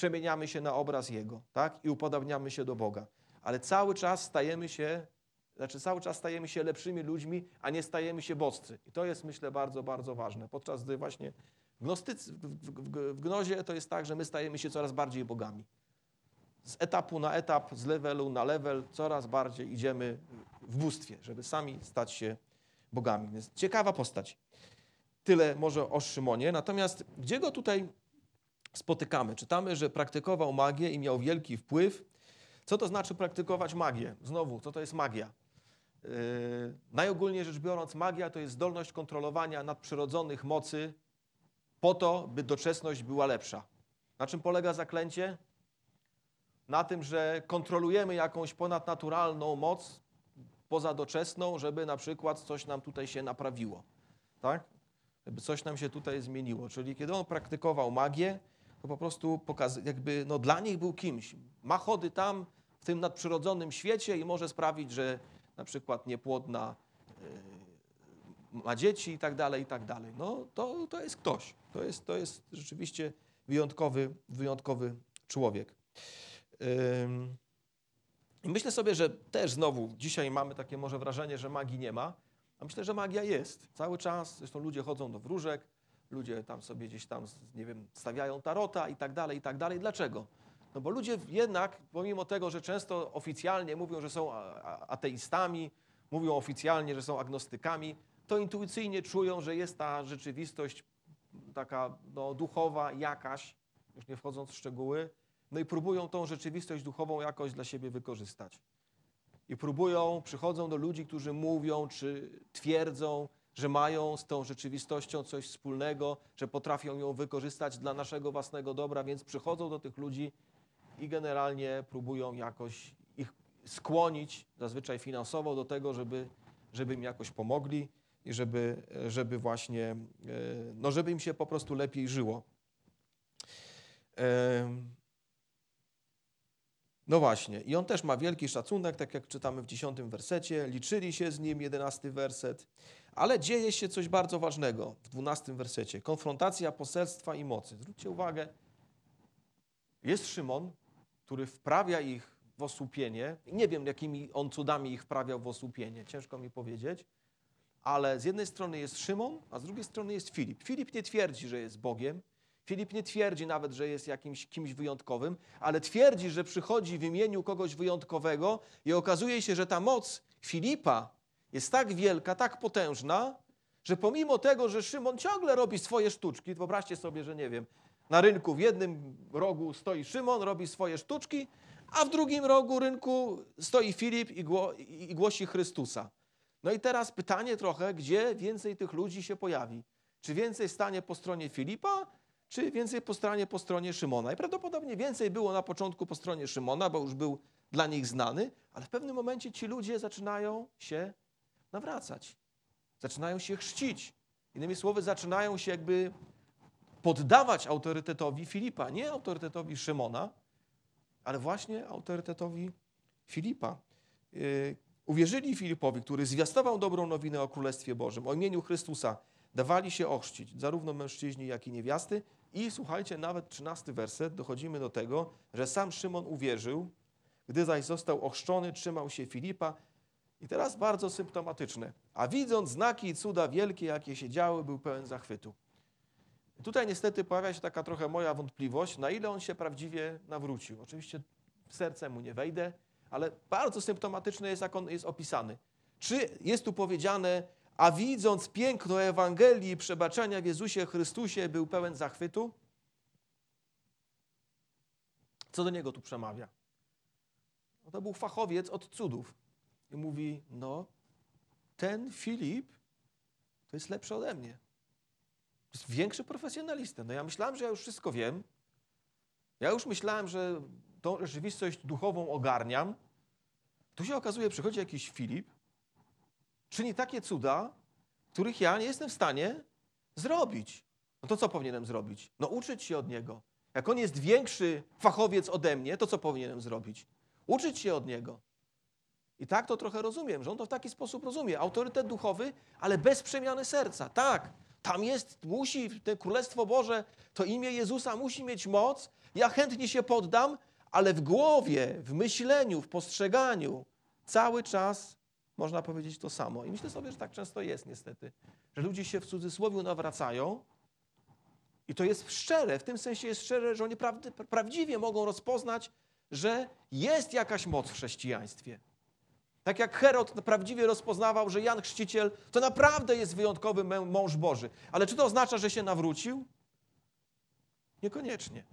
[SPEAKER 2] przemieniamy się na obraz Jego, tak? I upodabniamy się do Boga. Ale cały czas stajemy się, znaczy cały czas stajemy się lepszymi ludźmi, a nie stajemy się boscy. I to jest, myślę, bardzo, bardzo ważne. Podczas gdy właśnie w, gnostycy, w, w, w gnozie to jest tak, że my stajemy się coraz bardziej bogami. Z etapu na etap, z levelu na level, coraz bardziej idziemy w bóstwie, żeby sami stać się bogami. Więc ciekawa postać. Tyle może o Szymonie. Natomiast gdzie go tutaj spotykamy? Czytamy, że praktykował magię i miał wielki wpływ. Co to znaczy praktykować magię? Znowu, co to jest magia? Yy, najogólniej rzecz biorąc, magia to jest zdolność kontrolowania nadprzyrodzonych mocy po to, by doczesność była lepsza. Na czym polega zaklęcie? Na tym, że kontrolujemy jakąś ponadnaturalną moc pozadoczesną, żeby na przykład coś nam tutaj się naprawiło. Tak? Żeby coś nam się tutaj zmieniło. Czyli kiedy on praktykował magię, to po prostu pokaz, jakby no, dla nich był kimś. Ma chody tam w tym nadprzyrodzonym świecie i może sprawić, że na przykład niepłodna yy, ma dzieci i tak dalej, i tak dalej. No to, to jest ktoś. To jest, to jest rzeczywiście wyjątkowy, wyjątkowy człowiek. I myślę sobie, że też znowu dzisiaj mamy takie może wrażenie, że magii nie ma, a myślę, że magia jest. Cały czas, zresztą ludzie chodzą do wróżek, ludzie tam sobie gdzieś tam, nie wiem, stawiają tarota i tak dalej, i tak dalej. Dlaczego? No bo ludzie jednak, pomimo tego, że często oficjalnie mówią, że są ateistami, mówią oficjalnie, że są agnostykami, to intuicyjnie czują, że jest ta rzeczywistość taka no, duchowa jakaś, już nie wchodząc w szczegóły, no i próbują tą rzeczywistość duchową jakoś dla siebie wykorzystać. I próbują, przychodzą do ludzi, którzy mówią czy twierdzą, że mają z tą rzeczywistością coś wspólnego, że potrafią ją wykorzystać dla naszego własnego dobra, więc przychodzą do tych ludzi i generalnie próbują jakoś ich skłonić, zazwyczaj finansowo, do tego, żeby, żeby im jakoś pomogli i żeby, żeby właśnie, e, no żeby im się po prostu lepiej żyło. No właśnie, i on też ma wielki szacunek, tak jak czytamy w dziesiątym wersecie, liczyli się z nim, jedenasty werset, ale dzieje się coś bardzo ważnego w dwunastym wersecie, konfrontacja poselstwa i mocy. Zwróćcie uwagę, jest Szymon, który wprawia ich w osłupienie. Nie wiem, jakimi on cudami ich wprawiał w osłupienie, ciężko mi powiedzieć, ale z jednej strony jest Szymon, a z drugiej strony jest Filip. Filip nie twierdzi, że jest Bogiem. Filip nie twierdzi nawet, że jest jakimś kimś wyjątkowym, ale twierdzi, że przychodzi w imieniu kogoś wyjątkowego i okazuje się, że ta moc Filipa jest tak wielka, tak potężna, że pomimo tego, że Szymon ciągle robi swoje sztuczki, wyobraźcie sobie, że nie wiem, na rynku w jednym rogu stoi Szymon, robi swoje sztuczki, a w drugim rogu rynku stoi Filip i, gło, i głosi Chrystusa. No i teraz pytanie trochę, gdzie więcej tych ludzi się pojawi? Czy więcej stanie po stronie Filipa, czy więcej po stronie, po stronie Szymona? I prawdopodobnie więcej było na początku po stronie Szymona, bo już był dla nich znany, ale w pewnym momencie ci ludzie zaczynają się nawracać. Zaczynają się chrzcić. Innymi słowy, zaczynają się jakby poddawać autorytetowi Filipa, nie autorytetowi Szymona, ale właśnie autorytetowi Filipa. Yy, uwierzyli Filipowi, który zwiastował dobrą nowinę o Królestwie Bożym, o imieniu Chrystusa. Dawali się ochrzcić, zarówno mężczyźni, jak i niewiasty. I słuchajcie, nawet trzynasty werset, dochodzimy do tego, że sam Szymon uwierzył, gdy zaś został ochrzczony, trzymał się Filipa. I teraz bardzo symptomatyczne. A widząc znaki i cuda wielkie, jakie się działy, był pełen zachwytu. Tutaj niestety pojawia się taka trochę moja wątpliwość, na ile on się prawdziwie nawrócił. Oczywiście w serce mu nie wejdę, ale bardzo symptomatyczne jest, jak on jest opisany. Czy jest tu powiedziane, a widząc piękno Ewangelii przebaczenia w Jezusie Chrystusie, był pełen zachwytu? Co do niego tu przemawia? No to był fachowiec od cudów. I mówi, no, ten Filip to jest lepszy ode mnie. To jest większy profesjonalista. No ja myślałem, że ja już wszystko wiem. Ja już myślałem, że tą rzeczywistość duchową ogarniam. Tu się okazuje, przychodzi jakiś Filip, czyni takie cuda, których ja nie jestem w stanie zrobić. No to co powinienem zrobić? No uczyć się od niego. Jak on jest większy fachowiec ode mnie, to co powinienem zrobić? Uczyć się od niego. I tak to trochę rozumiem, że on to w taki sposób rozumie. Autorytet duchowy, ale bez przemiany serca. Tak, tam jest, musi, te Królestwo Boże, to imię Jezusa musi mieć moc. Ja chętnie się poddam, ale w głowie, w myśleniu, w postrzeganiu cały czas można powiedzieć to samo. I myślę sobie, że tak często jest niestety, że ludzie się w cudzysłowie nawracają i to jest szczere, w tym sensie jest szczere, że oni prawdziwie mogą rozpoznać, że jest jakaś moc w chrześcijaństwie. Tak jak Herod prawdziwie rozpoznawał, że Jan Chrzciciel to naprawdę jest wyjątkowy mąż Boży. Ale czy to oznacza, że się nawrócił? Niekoniecznie.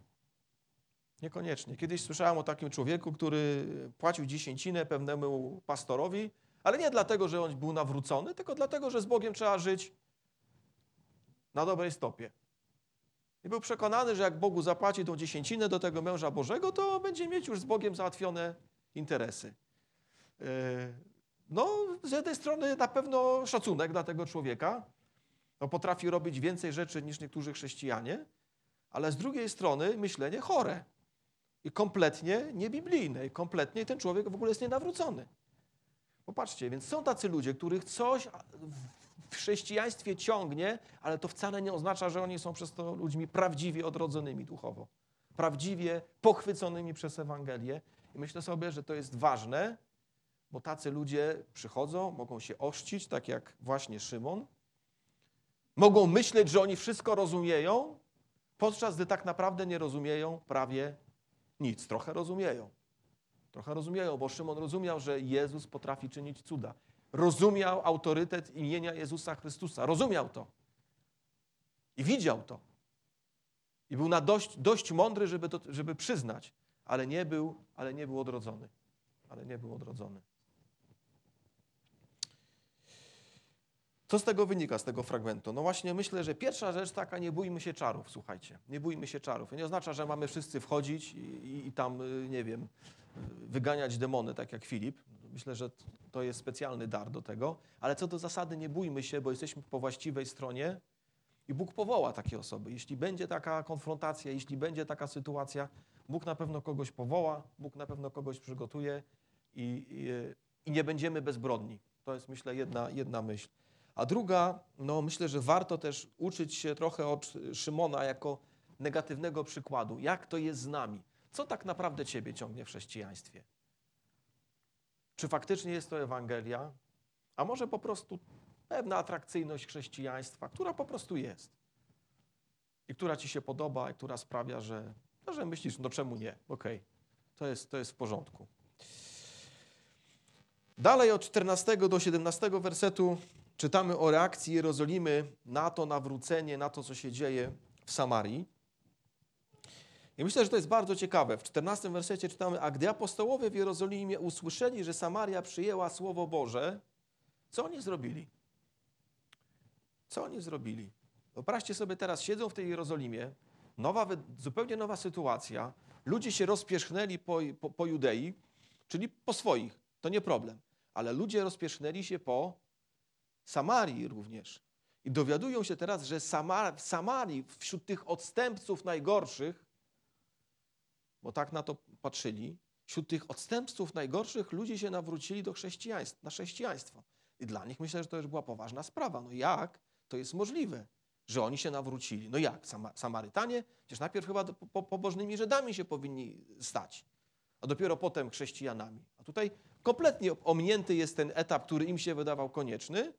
[SPEAKER 2] Niekoniecznie. Kiedyś słyszałem o takim człowieku, który płacił dziesięcinę pewnemu pastorowi, ale nie dlatego, że on był nawrócony, tylko dlatego, że z Bogiem trzeba żyć na dobrej stopie. I był przekonany, że jak Bogu zapłaci tą dziesięcinę do tego męża Bożego, to będzie mieć już z Bogiem załatwione interesy. Yy, No, z jednej strony na pewno szacunek dla tego człowieka, no, potrafi robić więcej rzeczy niż niektórzy chrześcijanie, ale z drugiej strony myślenie chore i kompletnie niebiblijne i kompletnie ten człowiek w ogóle jest nienawrócony. Popatrzcie, więc są tacy ludzie, których coś w chrześcijaństwie ciągnie, ale to wcale nie oznacza, że oni są przez to ludźmi prawdziwie odrodzonymi duchowo, prawdziwie pochwyconymi przez Ewangelię. I myślę sobie, że to jest ważne, bo tacy ludzie przychodzą, mogą się oszcić, tak jak właśnie Szymon. Mogą myśleć, że oni wszystko rozumieją, podczas gdy tak naprawdę nie rozumieją prawie nic. Trochę rozumieją. Trochę rozumieją, bo Szymon rozumiał, że Jezus potrafi czynić cuda. Rozumiał autorytet imienia Jezusa Chrystusa. Rozumiał to. I widział to. I był na dość, dość mądry, żeby, to, żeby przyznać, ale nie, był, ale nie był odrodzony. Ale nie był odrodzony. Co z tego wynika, z tego fragmentu? No właśnie myślę, że pierwsza rzecz taka, nie bójmy się czarów, słuchajcie. Nie bójmy się czarów. Nie oznacza, że mamy wszyscy wchodzić i, i, tam, y, nie wiem, y, wyganiać demony, tak jak Filip. Myślę, że to jest specjalny dar do tego. Ale co do zasady, nie bójmy się, bo jesteśmy po właściwej stronie i Bóg powoła takie osoby. Jeśli będzie taka konfrontacja, jeśli będzie taka sytuacja, Bóg na pewno kogoś powoła, Bóg na pewno kogoś przygotuje i, i, i nie będziemy bezbrodni. To jest, myślę, jedna, jedna myśl. A druga, no myślę, że warto też uczyć się trochę od Szymona jako negatywnego przykładu. Jak to jest z nami? Co tak naprawdę ciebie ciągnie w chrześcijaństwie? Czy faktycznie jest to Ewangelia? A może po prostu pewna atrakcyjność chrześcijaństwa, która po prostu jest. I która ci się podoba, i która sprawia, że, no, że myślisz, no czemu nie? Okej, to, jest, to jest w porządku. Dalej od 14 do 17 wersetu czytamy o reakcji Jerozolimy na to nawrócenie, na to, co się dzieje w Samarii. I myślę, że to jest bardzo ciekawe. W 14 wersecie czytamy, a gdy apostołowie w Jerozolimie usłyszeli, że Samaria przyjęła Słowo Boże, co oni zrobili? Co oni zrobili? Wyobraźcie sobie teraz, siedzą w tej Jerozolimie, nowa, zupełnie nowa sytuacja, ludzie się rozpierzchnęli po, po, po Judei, czyli po swoich, to nie problem, ale ludzie rozpierzchnęli się po Samarii również. I dowiadują się teraz, że w Samarii, wśród tych odstępców najgorszych, bo tak na to patrzyli, wśród tych odstępców najgorszych ludzie się nawrócili do chrześcijaństwa, na chrześcijaństwo. I dla nich myślę, że to już była poważna sprawa. No jak to jest możliwe, że oni się nawrócili? No jak? Sama, Samarytanie? Przecież najpierw chyba po, pobożnymi Żydami się powinni stać, a dopiero potem chrześcijanami. A tutaj kompletnie ominięty jest ten etap, który im się wydawał konieczny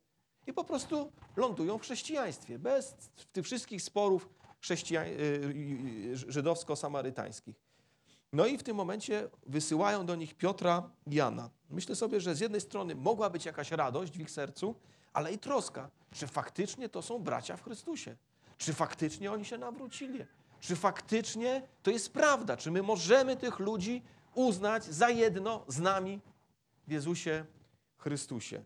[SPEAKER 2] i po prostu lądują w chrześcijaństwie, bez tych wszystkich sporów chrześcija- y, y, y, żydowsko-samarytańskich. No i w tym momencie wysyłają do nich Piotra Jana. Myślę sobie, że z jednej strony mogła być jakaś radość w ich sercu, ale i troska, czy faktycznie to są bracia w Chrystusie. Czy faktycznie oni się nawrócili? Czy faktycznie to jest prawda? Czy my możemy tych ludzi uznać za jedno z nami w Jezusie Chrystusie?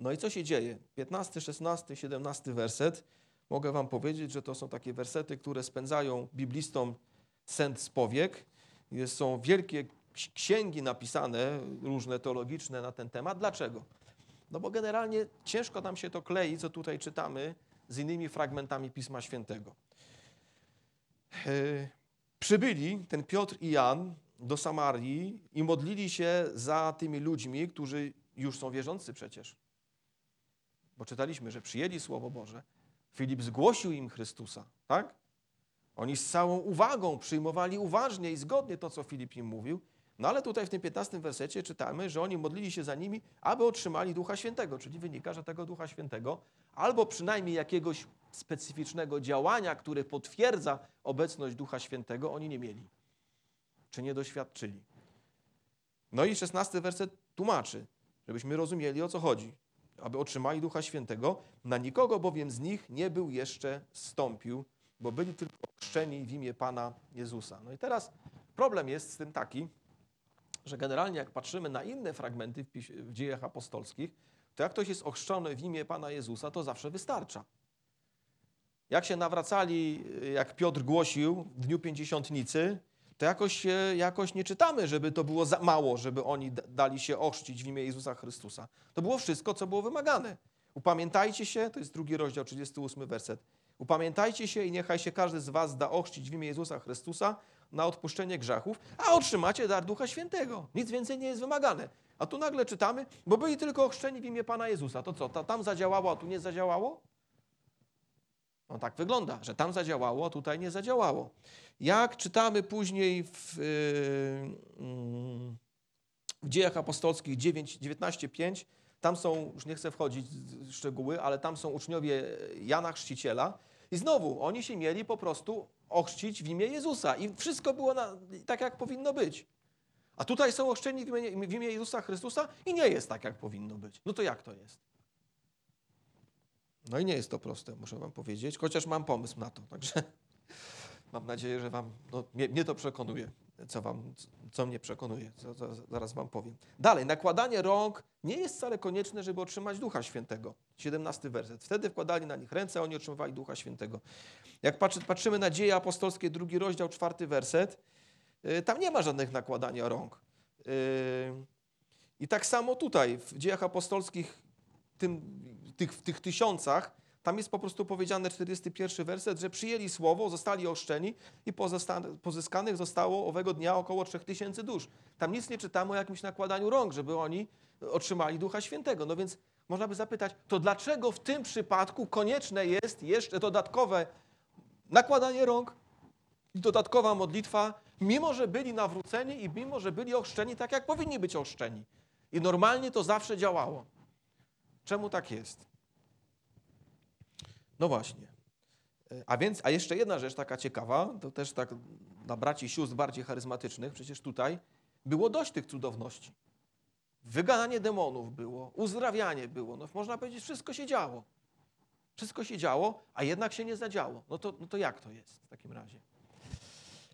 [SPEAKER 2] No i co się dzieje? 15, 16, 17 werset. Mogę wam powiedzieć, że to są takie wersety, które spędzają biblistom sęd z powiek. Jest, są wielkie ks- księgi napisane, różne teologiczne na ten temat. Dlaczego? No bo generalnie ciężko nam się to klei, co tutaj czytamy, z innymi fragmentami Pisma Świętego. E, Przybyli ten Piotr i Jan do Samarii i modlili się za tymi ludźmi, którzy już są wierzący przecież. Bo czytaliśmy, że przyjęli Słowo Boże. Filip zgłosił im Chrystusa, tak? Oni z całą uwagą przyjmowali uważnie i zgodnie to, co Filip im mówił. No ale tutaj w tym 15 wersecie czytamy, że oni modlili się za nimi, aby otrzymali Ducha Świętego, czyli wynika, że tego Ducha Świętego albo przynajmniej jakiegoś specyficznego działania, które potwierdza obecność Ducha Świętego, oni nie mieli, czy nie doświadczyli. No i 16 werset tłumaczy, żebyśmy rozumieli o co chodzi. Aby otrzymali Ducha Świętego, na nikogo bowiem z nich nie był jeszcze zstąpił, bo byli tylko chrzczeni w imię Pana Jezusa. No i teraz problem jest z tym taki, że generalnie jak patrzymy na inne fragmenty w, w dziejach apostolskich, to jak ktoś jest ochrzczony w imię Pana Jezusa, to zawsze wystarcza. Jak się nawracali, jak Piotr głosił w dniu pięćdziesiątnicy, to jakoś, jakoś nie czytamy, żeby to było za mało, żeby oni dali się ochrzcić w imię Jezusa Chrystusa. To było wszystko, co było wymagane. Upamiętajcie się, to jest drugi rozdział, 38 werset. Upamiętajcie się i niechaj się każdy z was da ochrzcić w imię Jezusa Chrystusa na odpuszczenie grzechów, a otrzymacie dar Ducha Świętego. Nic więcej nie jest wymagane. A tu nagle czytamy, bo byli tylko ochrzczeni w imię Pana Jezusa. To co, ta, tam zadziałało, a tu nie zadziałało? No tak wygląda, że tam zadziałało, a tutaj nie zadziałało. Jak czytamy później w, yy, mm, w dziejach apostolskich 9, 19.5, tam są, już nie chcę wchodzić w szczegóły, ale tam są uczniowie Jana Chrzciciela i znowu oni się mieli po prostu ochrzcić w imię Jezusa i wszystko było na, tak, jak powinno być. A tutaj są ochrzczeni w imię, w imię Jezusa Chrystusa i nie jest tak, jak powinno być. No to jak to jest? No i nie jest to proste, muszę wam powiedzieć, chociaż mam pomysł na to. Także mam nadzieję, że wam, no, mnie, mnie to przekonuje, co, wam, co mnie przekonuje, co, co, zaraz wam powiem. Dalej, nakładanie rąk nie jest wcale konieczne, żeby otrzymać Ducha Świętego. 17 werset. Wtedy wkładali na nich ręce, a oni otrzymywali Ducha Świętego. Jak patrzy, patrzymy na dzieje apostolskie, drugi rozdział, czwarty werset, yy, tam nie ma żadnych nakładania rąk. Yy, I tak samo tutaj, w dziejach apostolskich, tym, tych, w tych tysiącach, tam jest po prostu powiedziane 41 werset, że przyjęli słowo, zostali oszczeni i pozyskanych zostało owego dnia około 3000 dusz. Tam nic nie czytamy o jakimś nakładaniu rąk, żeby oni otrzymali Ducha Świętego. No więc można by zapytać, to dlaczego w tym przypadku konieczne jest jeszcze dodatkowe nakładanie rąk i dodatkowa modlitwa, mimo że byli nawróceni i mimo że byli ochrzczeni tak, jak powinni być ochrzczeni. I normalnie to zawsze działało. Czemu tak jest? No właśnie. E, A więc, a jeszcze jedna rzecz taka ciekawa, to też tak dla braci sióstr bardziej charyzmatycznych, przecież tutaj było dość tych cudowności. Wygananie demonów było, uzdrawianie było, no można powiedzieć, wszystko się działo. Wszystko się działo, a jednak się nie zadziało. No to, no to jak to jest w takim razie?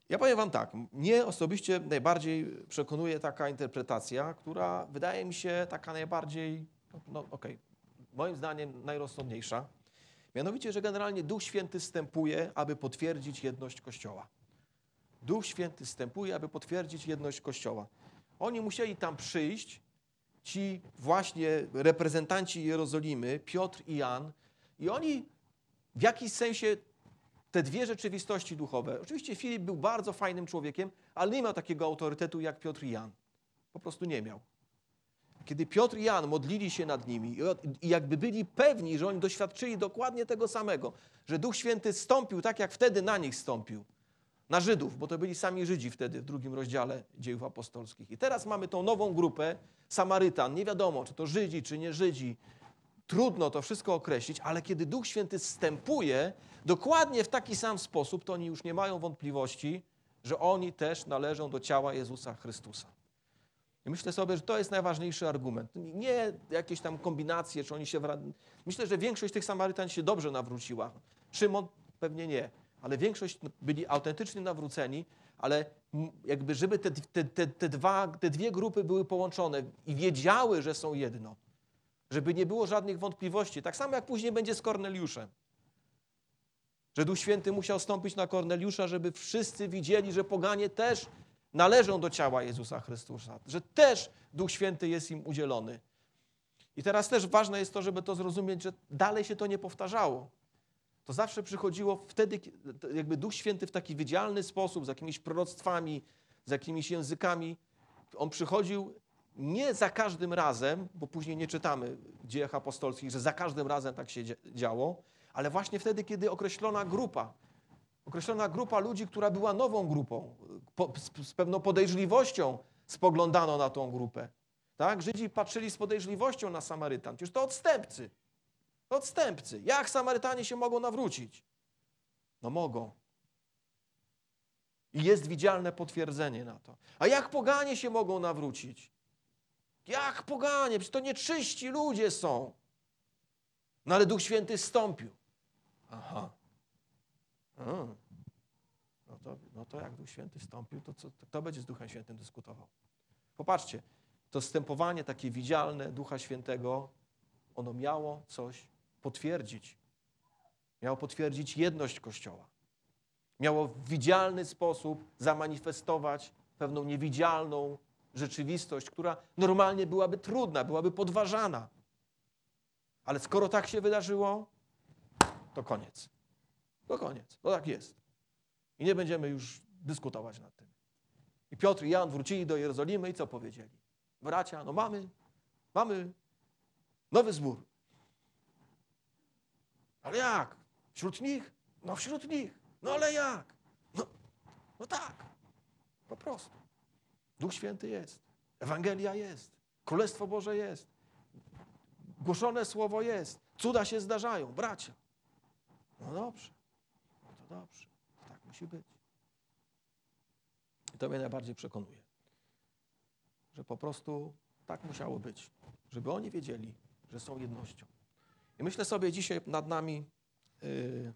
[SPEAKER 2] Ja powiem wam tak, mnie osobiście najbardziej przekonuje taka interpretacja, która wydaje mi się taka najbardziej, no okej, moim zdaniem najrozsądniejsza. Mianowicie, że generalnie Duch Święty wstępuje, aby potwierdzić jedność Kościoła. Duch Święty wstępuje, aby potwierdzić jedność Kościoła. Oni musieli tam przyjść, ci właśnie reprezentanci Jerozolimy, Piotr i Jan, i oni w jakiś sensie te dwie rzeczywistości duchowe. Oczywiście Filip był bardzo fajnym człowiekiem, ale nie miał takiego autorytetu jak Piotr i Jan. Po prostu nie miał. Kiedy Piotr i Jan modlili się nad nimi i jakby byli pewni, że oni doświadczyli dokładnie tego samego, że Duch Święty stąpił tak, jak wtedy na nich stąpił. Na Żydów, bo to byli sami Żydzi wtedy w drugim rozdziale dziejów apostolskich. I teraz mamy tą nową grupę Samarytan. Nie wiadomo, czy to Żydzi, czy nie Żydzi. Trudno to wszystko określić, ale kiedy Duch Święty wstępuje dokładnie w taki sam sposób, to oni już nie mają wątpliwości, że oni też należą do ciała Jezusa Chrystusa. Myślę sobie, że to jest najważniejszy argument. Nie jakieś tam kombinacje, czy oni się. Wra... Myślę, że większość tych Samarytan się dobrze nawróciła. Szymon pewnie nie, ale większość byli autentycznie nawróceni, ale jakby, żeby te, te, te, te, dwa, te dwie grupy były połączone i wiedziały, że są jedno, żeby nie było żadnych wątpliwości. Tak samo jak później będzie z Korneliuszem. Że Duch Święty musiał stąpić na Korneliusza, żeby wszyscy widzieli, że poganie też należą do ciała Jezusa Chrystusa, że też Duch Święty jest im udzielony. I teraz też ważne jest to, żeby to zrozumieć, że dalej się to nie powtarzało. To zawsze przychodziło wtedy, jakby Duch Święty w taki widzialny sposób, z jakimiś proroctwami, z jakimiś językami. On przychodził nie za każdym razem, bo później nie czytamy w dziejach apostolskich, że za każdym razem tak się dzia- działo, ale właśnie wtedy, kiedy określona grupa, określona grupa ludzi, która była nową grupą, po, z, z pewną podejrzliwością spoglądano na tą grupę. Tak? Żydzi patrzyli z podejrzliwością na Samarytan. Przecież to odstępcy. To odstępcy. Jak Samarytanie się mogą nawrócić? No mogą. I jest widzialne potwierdzenie na to. A jak poganie się mogą nawrócić? Jak poganie? Przecież to nieczyści ludzie są. No ale Duch Święty stąpił. Aha. No to, no to jak Duch Święty stąpił, to co, to kto będzie z Duchem Świętym dyskutował? Popatrzcie, to stępowanie takie widzialne Ducha Świętego, ono miało coś potwierdzić. Miało potwierdzić jedność Kościoła. Miało w widzialny sposób zamanifestować pewną niewidzialną rzeczywistość, która normalnie byłaby trudna, byłaby podważana. Ale skoro tak się wydarzyło, to koniec. To koniec. To tak jest. I nie będziemy już dyskutować nad tym. I Piotr i Jan wrócili do Jerozolimy i co powiedzieli? Bracia, no mamy, mamy nowy zbór. Ale jak? Wśród nich? No wśród nich. No ale jak? No, no tak. Po prostu. Duch Święty jest. Ewangelia jest. Królestwo Boże jest. Głoszone Słowo jest. Cuda się zdarzają. Bracia. No dobrze. Dobrze. Tak musi być. I to mnie najbardziej przekonuje. Że po prostu tak musiało być. Żeby oni wiedzieli, że są jednością. I myślę sobie dzisiaj nad nami, yy,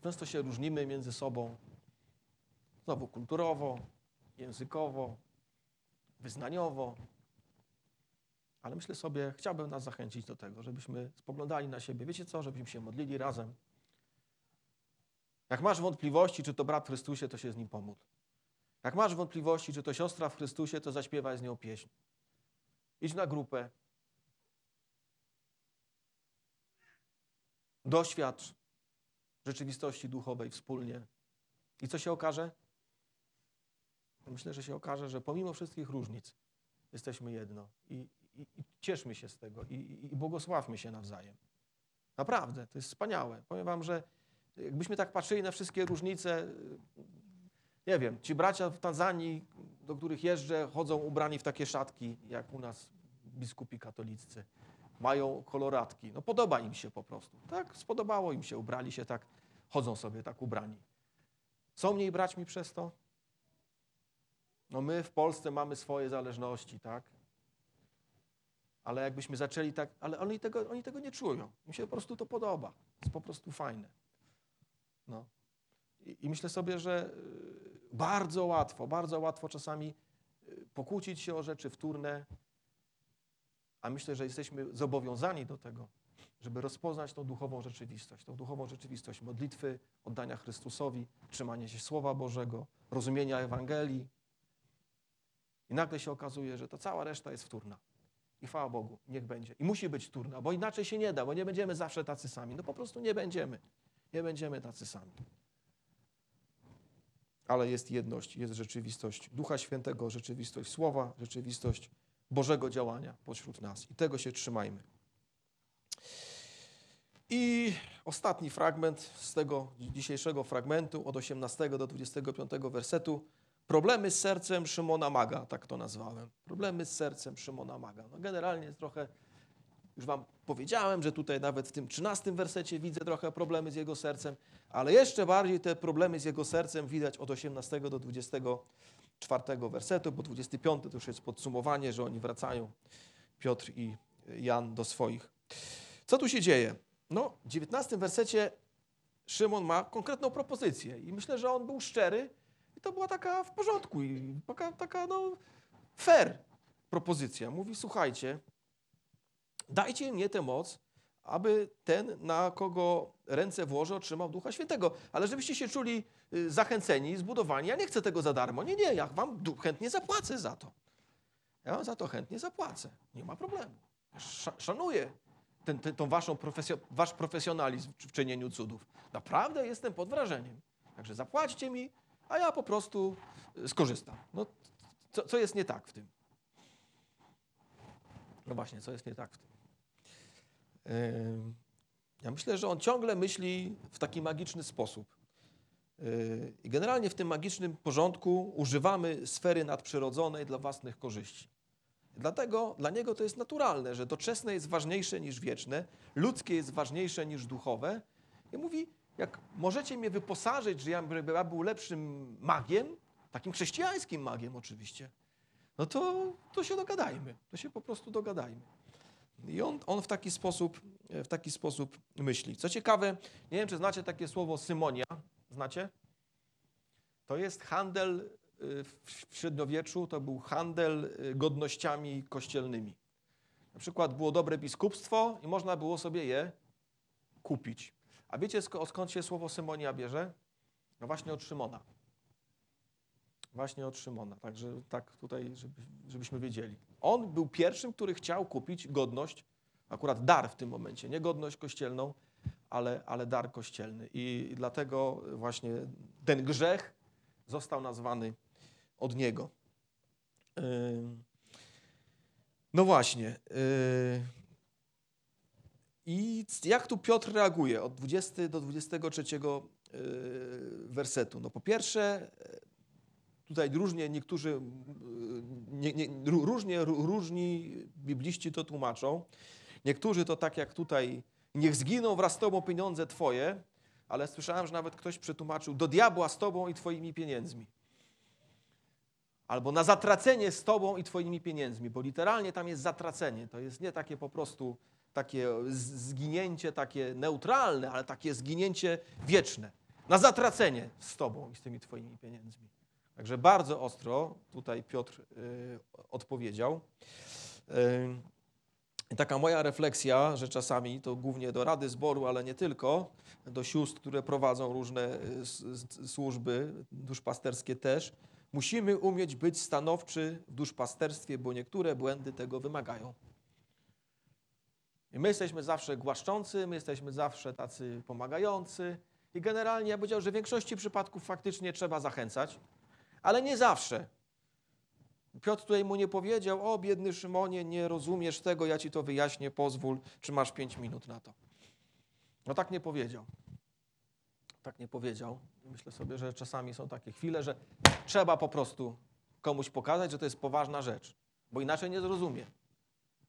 [SPEAKER 2] często się różnimy między sobą, znowu kulturowo, językowo, wyznaniowo, ale myślę sobie, chciałbym nas zachęcić do tego, żebyśmy spoglądali na siebie. Wiecie co? Żebyśmy się modlili razem. Jak masz wątpliwości, czy to brat w Chrystusie, to się z nim pomódl. Jak masz wątpliwości, czy to siostra w Chrystusie, to zaśpiewaj z nią pieśń. Idź na grupę. Doświadcz rzeczywistości duchowej wspólnie. I co się okaże? Myślę, że się okaże, że pomimo wszystkich różnic jesteśmy jedno. I, i, i cieszmy się z tego i, i, błogosławmy się nawzajem. Naprawdę, to jest wspaniałe. Powiem wam, że jakbyśmy tak patrzyli na wszystkie różnice, nie wiem, ci bracia w Tanzanii, do których jeżdżę, chodzą ubrani w takie szatki, jak u nas biskupi katoliccy. mają koloratki. No podoba im się po prostu. Tak, spodobało im się, ubrali się tak, chodzą sobie tak ubrani. Są mniej braćmi przez to? No my w Polsce mamy swoje zależności, tak? Ale jakbyśmy zaczęli tak, ale oni tego, oni tego nie czują. Im się po prostu to podoba. Jest po prostu fajne. No. I, I myślę sobie, że y, bardzo łatwo, bardzo łatwo czasami y, pokłócić się o rzeczy wtórne, a myślę, że jesteśmy zobowiązani do tego, żeby rozpoznać tą duchową rzeczywistość, tą duchową rzeczywistość modlitwy, oddania Chrystusowi, trzymania się Słowa Bożego, rozumienia Ewangelii. I nagle się okazuje, że ta cała reszta jest wtórna. I chwała Bogu, niech będzie. I musi być wtórna, bo inaczej się nie da, bo nie będziemy zawsze tacy sami. No po prostu nie będziemy. Nie będziemy tacy sami. Ale jest jedność, jest rzeczywistość Ducha Świętego, rzeczywistość Słowa, rzeczywistość Bożego działania pośród nas. I tego się trzymajmy. I ostatni fragment z tego dzisiejszego fragmentu, od 18 do 25 wersetu. Problemy z sercem Szymona Maga, tak to nazwałem. Problemy z sercem Szymona Maga. No generalnie trochę, już wam powiedziałem, że tutaj nawet w tym 13 wersecie widzę trochę problemy z jego sercem, ale jeszcze bardziej te problemy z jego sercem widać od 18 do 24 wersetu, bo 25 to już jest podsumowanie, że oni wracają, Piotr i Jan, do swoich. Co tu się dzieje? No, w 19 wersecie Szymon ma konkretną propozycję i myślę, że on był szczery i to była taka w porządku i taka, taka no, fair propozycja. Mówi, słuchajcie, dajcie mnie tę moc, aby ten, na kogo ręce włożę, otrzymał Ducha Świętego. Ale żebyście się czuli y, zachęceni, zbudowani, ja nie chcę tego za darmo. Nie, nie, ja wam chętnie zapłacę za to. Ja za to chętnie zapłacę. Nie ma problemu. Sz- szanuję ten, ten, tą waszą profesjo, wasz profesjonalizm w czynieniu cudów. Naprawdę jestem pod wrażeniem. Także zapłaćcie mi, a ja po prostu y, skorzystam. No, co, co jest nie tak w tym? No właśnie, co jest nie tak w tym? Ja myślę, że on ciągle myśli w taki magiczny sposób. Yy, I generalnie w tym magicznym porządku używamy sfery nadprzyrodzonej dla własnych korzyści. Dlatego dla niego to jest naturalne, że doczesne jest ważniejsze niż wieczne, ludzkie jest ważniejsze niż duchowe. I mówi, jak możecie mnie wyposażyć, że ja, ja był lepszym magiem, takim chrześcijańskim magiem oczywiście, no to, to się dogadajmy, to się po prostu dogadajmy. I on, on w, taki sposób, w taki sposób myśli. Co ciekawe, nie wiem, czy znacie takie słowo symonia. Znacie? To jest handel y, w średniowieczu, to był handel y, godnościami kościelnymi. Na przykład było dobre biskupstwo i można było sobie je kupić. A wiecie sk- skąd się słowo symonia bierze? No właśnie od Szymona. Właśnie od Szymona. Także tak tutaj, żeby, żebyśmy wiedzieli. On był pierwszym, który chciał kupić godność, akurat dar w tym momencie, nie godność kościelną, ale, ale dar kościelny. I, dlatego właśnie ten grzech został nazwany od niego. No właśnie. I jak tu Piotr reaguje od 20 do 23 yy, wersetu? No po pierwsze, tutaj różnie niektórzy, nie, nie, ró- różnie, ró- różni bibliści to tłumaczą. Niektórzy to tak jak tutaj, niech zginą wraz z tobą pieniądze twoje, ale słyszałem, że nawet ktoś przetłumaczył, do diabła z tobą i twoimi pieniędzmi. Albo na zatracenie z tobą i twoimi pieniędzmi, bo literalnie tam jest zatracenie. To jest nie takie po prostu takie zginięcie, takie neutralne, ale takie zginięcie wieczne. Na zatracenie z tobą i z tymi twoimi pieniędzmi. Także bardzo ostro tutaj Piotr y, odpowiedział. Y, taka moja refleksja, że czasami to głównie do Rady Zboru, ale nie tylko, do sióstr, które prowadzą różne y, służby, duszpasterskie też, musimy umieć być stanowczy w duszpasterstwie, bo niektóre błędy tego wymagają. I my jesteśmy zawsze głaszczący, my jesteśmy zawsze tacy pomagający i generalnie ja bym powiedział, że w większości przypadków faktycznie trzeba zachęcać, ale nie zawsze. Piotr tutaj mu nie powiedział, o biedny Szymonie, nie rozumiesz tego, ja ci to wyjaśnię, pozwól, czy masz pięć minut na to. No tak nie powiedział. Tak nie powiedział. Myślę sobie, że czasami są takie chwile, że trzeba po prostu komuś pokazać, że to jest poważna rzecz, bo inaczej nie zrozumie.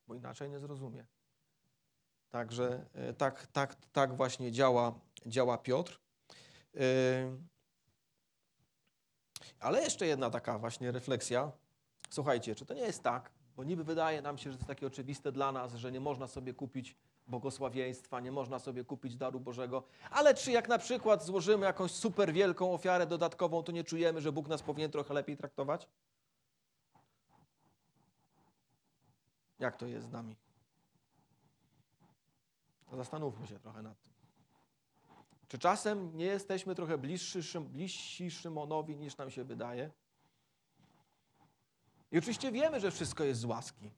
[SPEAKER 2] Bo inaczej nie zrozumie. Także e, tak, tak, tak właśnie działa, działa Piotr. E, Ale jeszcze jedna taka właśnie refleksja. Słuchajcie, czy to nie jest tak, bo niby wydaje nam się, że to jest takie oczywiste dla nas, że nie można sobie kupić błogosławieństwa, nie można sobie kupić daru Bożego, ale czy jak na przykład złożymy jakąś super wielką ofiarę dodatkową, to nie czujemy, że Bóg nas powinien trochę lepiej traktować? Jak to jest z nami? Zastanówmy się trochę nad tym. Czy czasem nie jesteśmy trochę bliższy, bliżsi Szymonowi niż nam się wydaje? I oczywiście wiemy, że wszystko jest z łaski.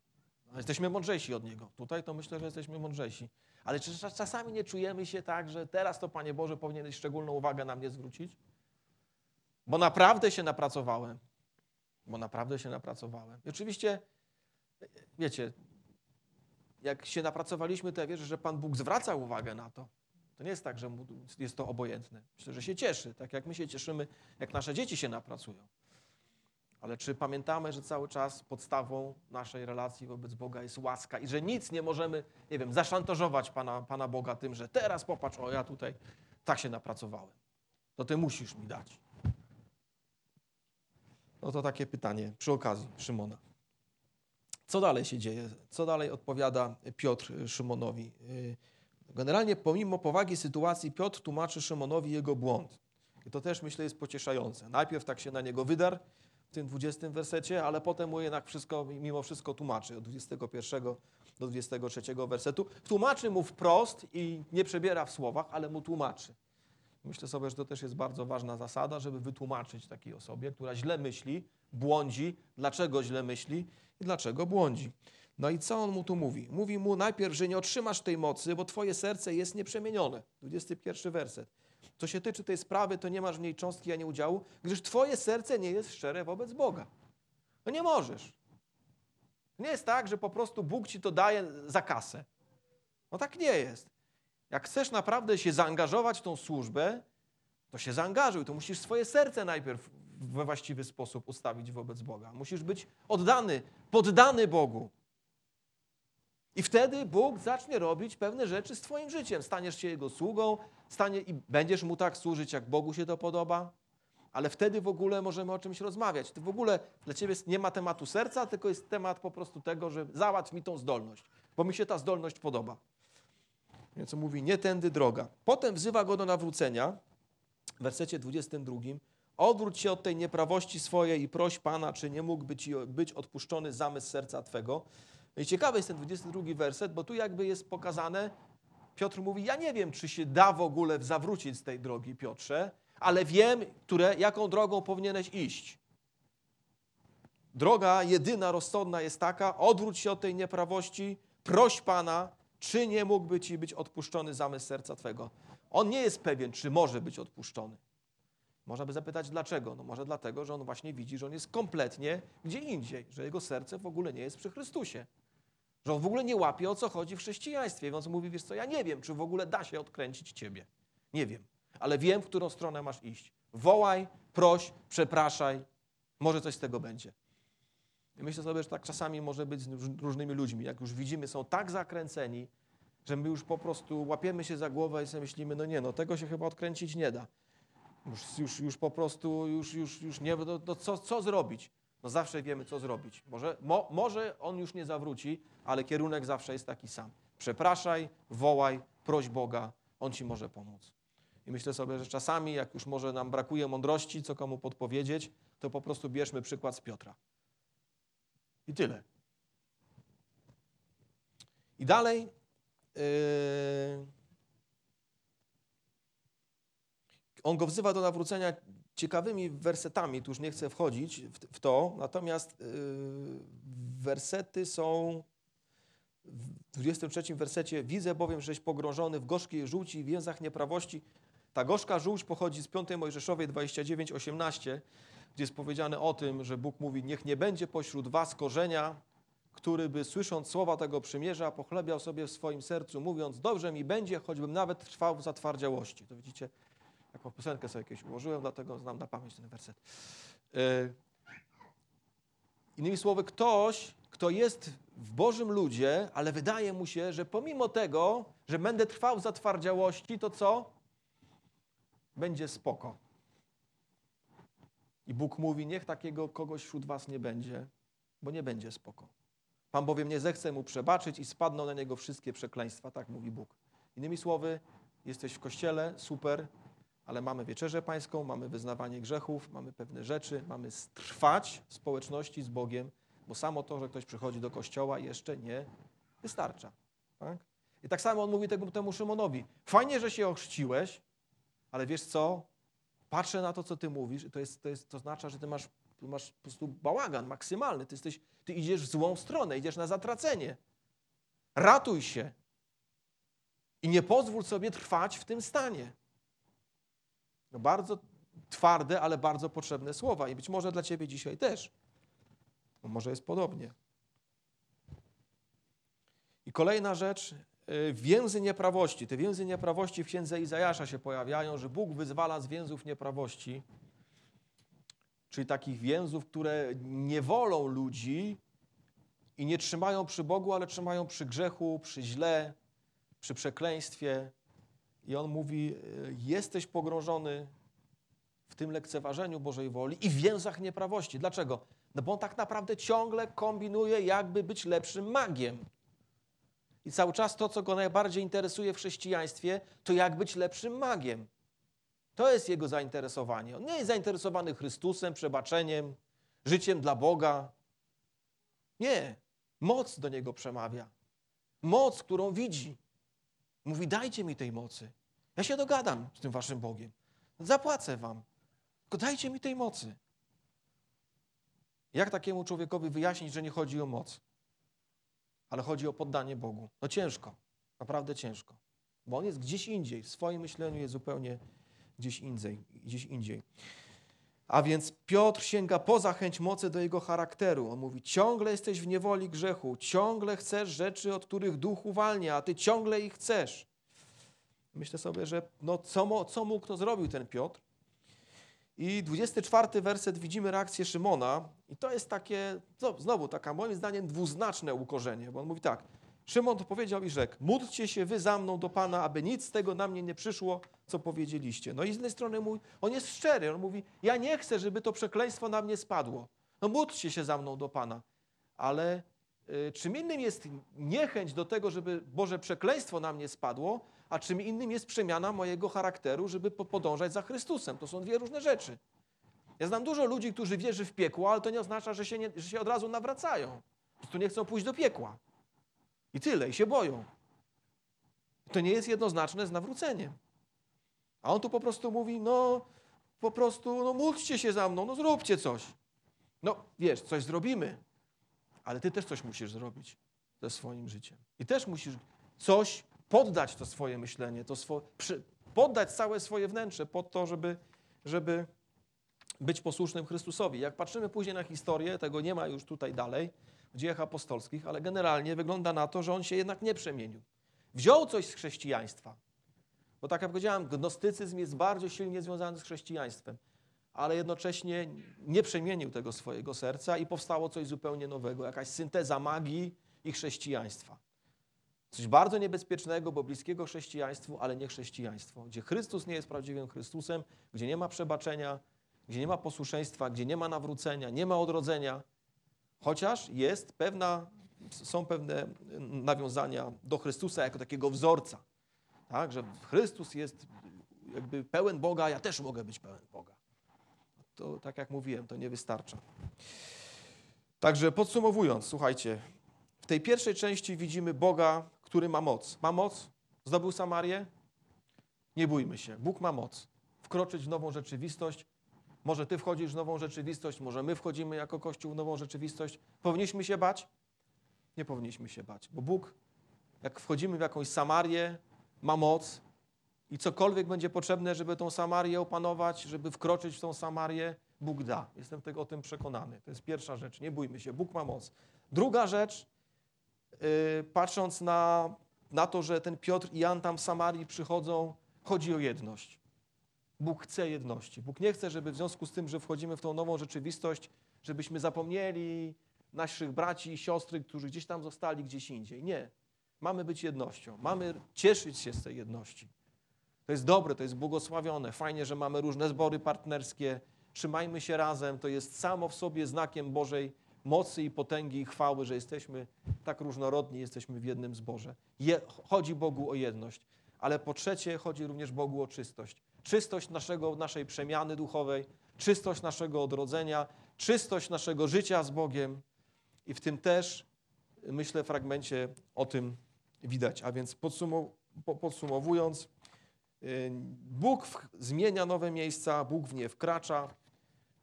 [SPEAKER 2] No, Jesteśmy mądrzejsi od Niego. Tutaj to myślę, że jesteśmy mądrzejsi. Ale czy czas- czasami nie czujemy się tak, że teraz to, Panie Boże, powinieneś szczególną uwagę na mnie zwrócić? Bo naprawdę się napracowałem. Bo naprawdę się napracowałem. I oczywiście, wiecie, jak się napracowaliśmy, to ja wierzę, że Pan Bóg zwraca uwagę na to. To nie jest tak, że jest to obojętne. Myślę, że się cieszy, tak jak my się cieszymy, jak nasze dzieci się napracują. Ale czy pamiętamy, że cały czas podstawą naszej relacji wobec Boga jest łaska i że nic nie możemy, nie wiem, zaszantażować Pana, Pana Boga tym, że teraz popatrz, o ja tutaj tak się napracowałem. To Ty musisz mi dać. No to takie pytanie przy okazji Szymona. Co dalej się dzieje? Co dalej odpowiada Piotr Szymonowi? Generalnie pomimo powagi sytuacji Piotr tłumaczy Szymonowi jego błąd. I to też myślę jest pocieszające. Najpierw tak się na niego wydarł w tym 20 wersecie, ale potem mu jednak wszystko, mimo wszystko tłumaczy od 21 do 23 wersetu. Tłumaczy mu wprost i nie przebiera w słowach, ale mu tłumaczy. Myślę sobie, że to też jest bardzo ważna zasada, żeby wytłumaczyć takiej osobie, która źle myśli, błądzi, dlaczego źle myśli i dlaczego błądzi. No i co on mu tu mówi? Mówi mu najpierw, że nie otrzymasz tej mocy, bo twoje serce jest nieprzemienione. 21 werset. Co się tyczy tej sprawy, to nie masz w niej cząstki ani udziału, gdyż twoje serce nie jest szczere wobec Boga. No nie możesz. Nie jest tak, że po prostu Bóg ci to daje za kasę. No tak nie jest. Jak chcesz naprawdę się zaangażować w tą służbę, to się zaangażuj. To musisz swoje serce najpierw we właściwy sposób ustawić wobec Boga. Musisz być oddany, poddany Bogu. I wtedy Bóg zacznie robić pewne rzeczy z Twoim życiem. Staniesz się Jego sługą, stanie i będziesz Mu tak służyć, jak Bogu się to podoba. Ale wtedy w ogóle możemy o czymś rozmawiać. To w ogóle dla Ciebie nie ma tematu serca, tylko jest temat po prostu tego, że załatw mi tą zdolność, bo mi się ta zdolność podoba. Więc on mówi, nie tędy droga. Potem wzywa go do nawrócenia, w wersecie 22. Odwróć się od tej nieprawości swojej i proś Pana, czy nie mógłby Ci być odpuszczony zamysł serca Twego. No i ciekawy jest ten 22 werset, bo tu jakby jest pokazane, Piotr mówi, ja nie wiem, czy się da w ogóle zawrócić z tej drogi, Piotrze, ale wiem, które, jaką drogą powinieneś iść. Droga jedyna, rozsądna jest taka, odwróć się od tej nieprawości, proś Pana, czy nie mógłby Ci być odpuszczony zamysł serca Twego. On nie jest pewien, czy może być odpuszczony. Można by zapytać dlaczego. No może dlatego, że on właśnie widzi, że on jest kompletnie gdzie indziej, że jego serce w ogóle nie jest przy Chrystusie. Że on w ogóle nie łapie, o co chodzi w chrześcijaństwie. Więc mówi, wiesz co, ja nie wiem, czy w ogóle da się odkręcić ciebie. Nie wiem, ale wiem, w którą stronę masz iść. Wołaj, proś, przepraszaj, może coś z tego będzie. I myślę sobie, że tak czasami może być z róż- różnymi ludźmi. Jak już widzimy, są tak zakręceni, że my już po prostu łapiemy się za głowę i sobie myślimy, no nie, no tego się chyba odkręcić nie da. Już, już, już po prostu, już, już, już nie, no, no co, co zrobić? No zawsze wiemy, co zrobić. Może, mo, może on już nie zawróci, ale kierunek zawsze jest taki sam. Przepraszaj, wołaj, proś Boga, On ci może pomóc. I myślę sobie, że czasami, jak już może nam brakuje mądrości, co komu podpowiedzieć, to po prostu bierzmy przykład z Piotra. I tyle. I dalej. Yy... On go wzywa do nawrócenia ciekawymi wersetami, tu już nie chcę wchodzić w, to, natomiast yy, wersety są w 23 wersecie widzę bowiem, żeś pogrążony w gorzkiej żółci i więzach nieprawości. Ta gorzka żółć pochodzi z 5 Mojżeszowej 29:18, gdzie jest powiedziane o tym, że Bóg mówi: Niech nie będzie pośród was korzenia, który by słysząc słowa tego przymierza, pochlebiał sobie w swoim sercu, mówiąc: Dobrze mi będzie, choćbym nawet trwał w zatwardziałości. To widzicie, jaką piosenkę sobie jakieś ułożyłem, dlatego znam na pamięć ten werset. Yy, Innymi słowy, ktoś, kto jest w Bożym ludzie, ale wydaje mu się, że pomimo tego, że będę trwał w zatwardziałości, to co? Będzie spoko. I Bóg mówi, niech takiego kogoś wśród was nie będzie, bo nie będzie spoko. Pan bowiem nie zechce mu przebaczyć i spadną na niego wszystkie przekleństwa, tak mówi Bóg. Innymi słowy, jesteś w kościele, super, ale mamy wieczerzę pańską, mamy wyznawanie grzechów, mamy pewne rzeczy, mamy trwać w społeczności z Bogiem, bo samo to, że ktoś przychodzi do kościoła jeszcze nie wystarcza. Tak? I tak samo on mówi temu, temu Szymonowi, fajnie, że się ochrzciłeś, ale wiesz co, patrzę na to, co ty mówisz i to, jest, to, jest, to oznacza, że ty masz, masz po prostu bałagan maksymalny, ty, jesteś, ty idziesz w złą stronę, idziesz na zatracenie. Ratuj się i nie pozwól sobie trwać w tym stanie. No bardzo twarde, ale bardzo potrzebne słowa i być może dla ciebie dzisiaj też. Bo może jest podobnie. I kolejna rzecz, y, więzy nieprawości. Te więzy nieprawości w księdze Izajasza się pojawiają, że Bóg wyzwala z więzów nieprawości, czyli takich więzów, które nie wolą ludzi i nie trzymają przy Bogu, ale trzymają przy grzechu, przy źle, przy przekleństwie. I on mówi: y, Jesteś pogrążony w tym lekceważeniu Bożej woli i więzach nieprawości. Dlaczego? No bo on tak naprawdę ciągle kombinuje, jakby być lepszym magiem. I cały czas to, co go najbardziej interesuje w chrześcijaństwie, to jak być lepszym magiem. To jest jego zainteresowanie. On nie jest zainteresowany Chrystusem, przebaczeniem, życiem dla Boga. Nie. Moc do niego przemawia. Moc, którą widzi. Mówi: Dajcie mi tej mocy. Ja się dogadam z tym waszym Bogiem. Zapłacę wam. Tylko dajcie mi tej mocy. Jak takiemu człowiekowi wyjaśnić, że nie chodzi o moc, ale chodzi o poddanie Bogu? No ciężko, naprawdę ciężko, bo on jest gdzieś indziej, w swoim myśleniu jest zupełnie gdzieś indziej. Gdzieś indziej. A więc Piotr sięga poza chęć mocy do jego charakteru. On mówi: ciągle jesteś w niewoli grzechu, ciągle chcesz rzeczy, od których duch uwalnia, a ty ciągle ich chcesz. Myślę sobie, że no co, co mógł, to zrobił ten Piotr. I 24 werset widzimy reakcję Szymona i to jest takie, no, znowu taka moim zdaniem dwuznaczne ukorzenie, bo on mówi tak, Szymon to powiedział i rzekł, módlcie się wy za mną do Pana, aby nic z tego na mnie nie przyszło, co powiedzieliście. No i z jednej strony on jest szczery, on mówi, ja nie chcę, żeby to przekleństwo na mnie spadło. No módlcie się za mną do Pana. Ale y, czym innym jest niechęć do tego, żeby Boże przekleństwo na mnie spadło, a czym innym jest przemiana mojego charakteru, żeby po- podążać za Chrystusem. To są dwie różne rzeczy. Ja znam dużo ludzi, którzy wierzy w piekło, ale to nie oznacza, że się, nie, że się od razu nawracają. Po prostu nie chcą pójść do piekła. I tyle, i się boją. To nie jest jednoznaczne z nawróceniem. A on tu po prostu mówi, no po prostu, no módlcie się za mną, no zróbcie coś. No wiesz, coś zrobimy, ale ty też coś musisz zrobić ze swoim życiem. I też musisz coś poddać to swoje myślenie, to swo, przy, poddać całe swoje wnętrze pod to, żeby, żeby być posłusznym Chrystusowi. Jak patrzymy później na historię, tego nie ma już tutaj dalej, w dziejach apostolskich, ale generalnie wygląda na to, że on się jednak nie przemienił. Wziął coś z chrześcijaństwa, bo tak jak powiedziałem, gnostycyzm jest bardzo silnie związany z chrześcijaństwem, ale jednocześnie nie przemienił tego swojego serca i powstało coś zupełnie nowego, jakaś synteza magii i chrześcijaństwa. Coś bardzo niebezpiecznego, bo bliskiego chrześcijaństwu, ale nie chrześcijaństwo, gdzie Chrystus nie jest prawdziwym Chrystusem, gdzie nie ma przebaczenia, gdzie nie ma posłuszeństwa, gdzie nie ma nawrócenia, nie ma odrodzenia, chociaż jest pewna, są pewne nawiązania do Chrystusa jako takiego wzorca. Tak, że Chrystus jest jakby pełen Boga, ja też mogę być pełen Boga. To tak jak mówiłem, to nie wystarcza. Także podsumowując, słuchajcie, w tej pierwszej części widzimy Boga, który ma moc. Ma moc? Zdobył Samarię? Nie bójmy się. Bóg ma moc. Wkroczyć w nową rzeczywistość. Może ty wchodzisz w nową rzeczywistość, może my wchodzimy jako Kościół w nową rzeczywistość. Powinniśmy się bać? Nie powinniśmy się bać, bo Bóg, jak wchodzimy w jakąś Samarię, ma moc i cokolwiek będzie potrzebne, żeby tą Samarię opanować, żeby wkroczyć w tą Samarię, Bóg da. Jestem tego, o tym przekonany. To jest pierwsza rzecz. Nie bójmy się. Bóg ma moc. Druga rzecz, yy, patrząc na, na to, że ten Piotr i Jan tam w Samarii przychodzą, chodzi o jedność. Bóg chce jedności. Bóg nie chce, żeby w związku z tym, że wchodzimy w tą nową rzeczywistość, żebyśmy zapomnieli naszych braci i siostry, którzy gdzieś tam zostali gdzieś indziej. Nie. Mamy być jednością. Mamy cieszyć się z tej jedności. To jest dobre, to jest błogosławione. Fajnie, że mamy różne zbory partnerskie. Trzymajmy się razem. To jest samo w sobie znakiem Bożej mocy i potęgi i chwały, że jesteśmy tak różnorodni, jesteśmy w jednym zborze. Je, chodzi Bogu o jedność. Ale po trzecie, chodzi również Bogu o czystość. Czystość naszego, naszej przemiany duchowej, czystość naszego odrodzenia, czystość naszego życia z Bogiem. I w tym też, myślę, fragmencie o tym widać. A więc podsumow- po- podsumowując, y, Bóg zmienia nowe miejsca, Bóg w nie wkracza,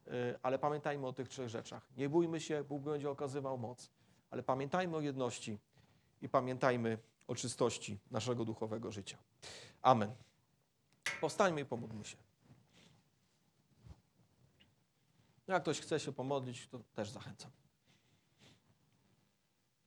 [SPEAKER 2] y, ale pamiętajmy o tych trzech rzeczach. Nie bójmy się, Bóg będzie okazywał moc, ale pamiętajmy o jedności i pamiętajmy o czystości naszego duchowego życia. Amen. Powstańmy i pomódlmy się. Jak ktoś chce się pomodlić, to też zachęcam.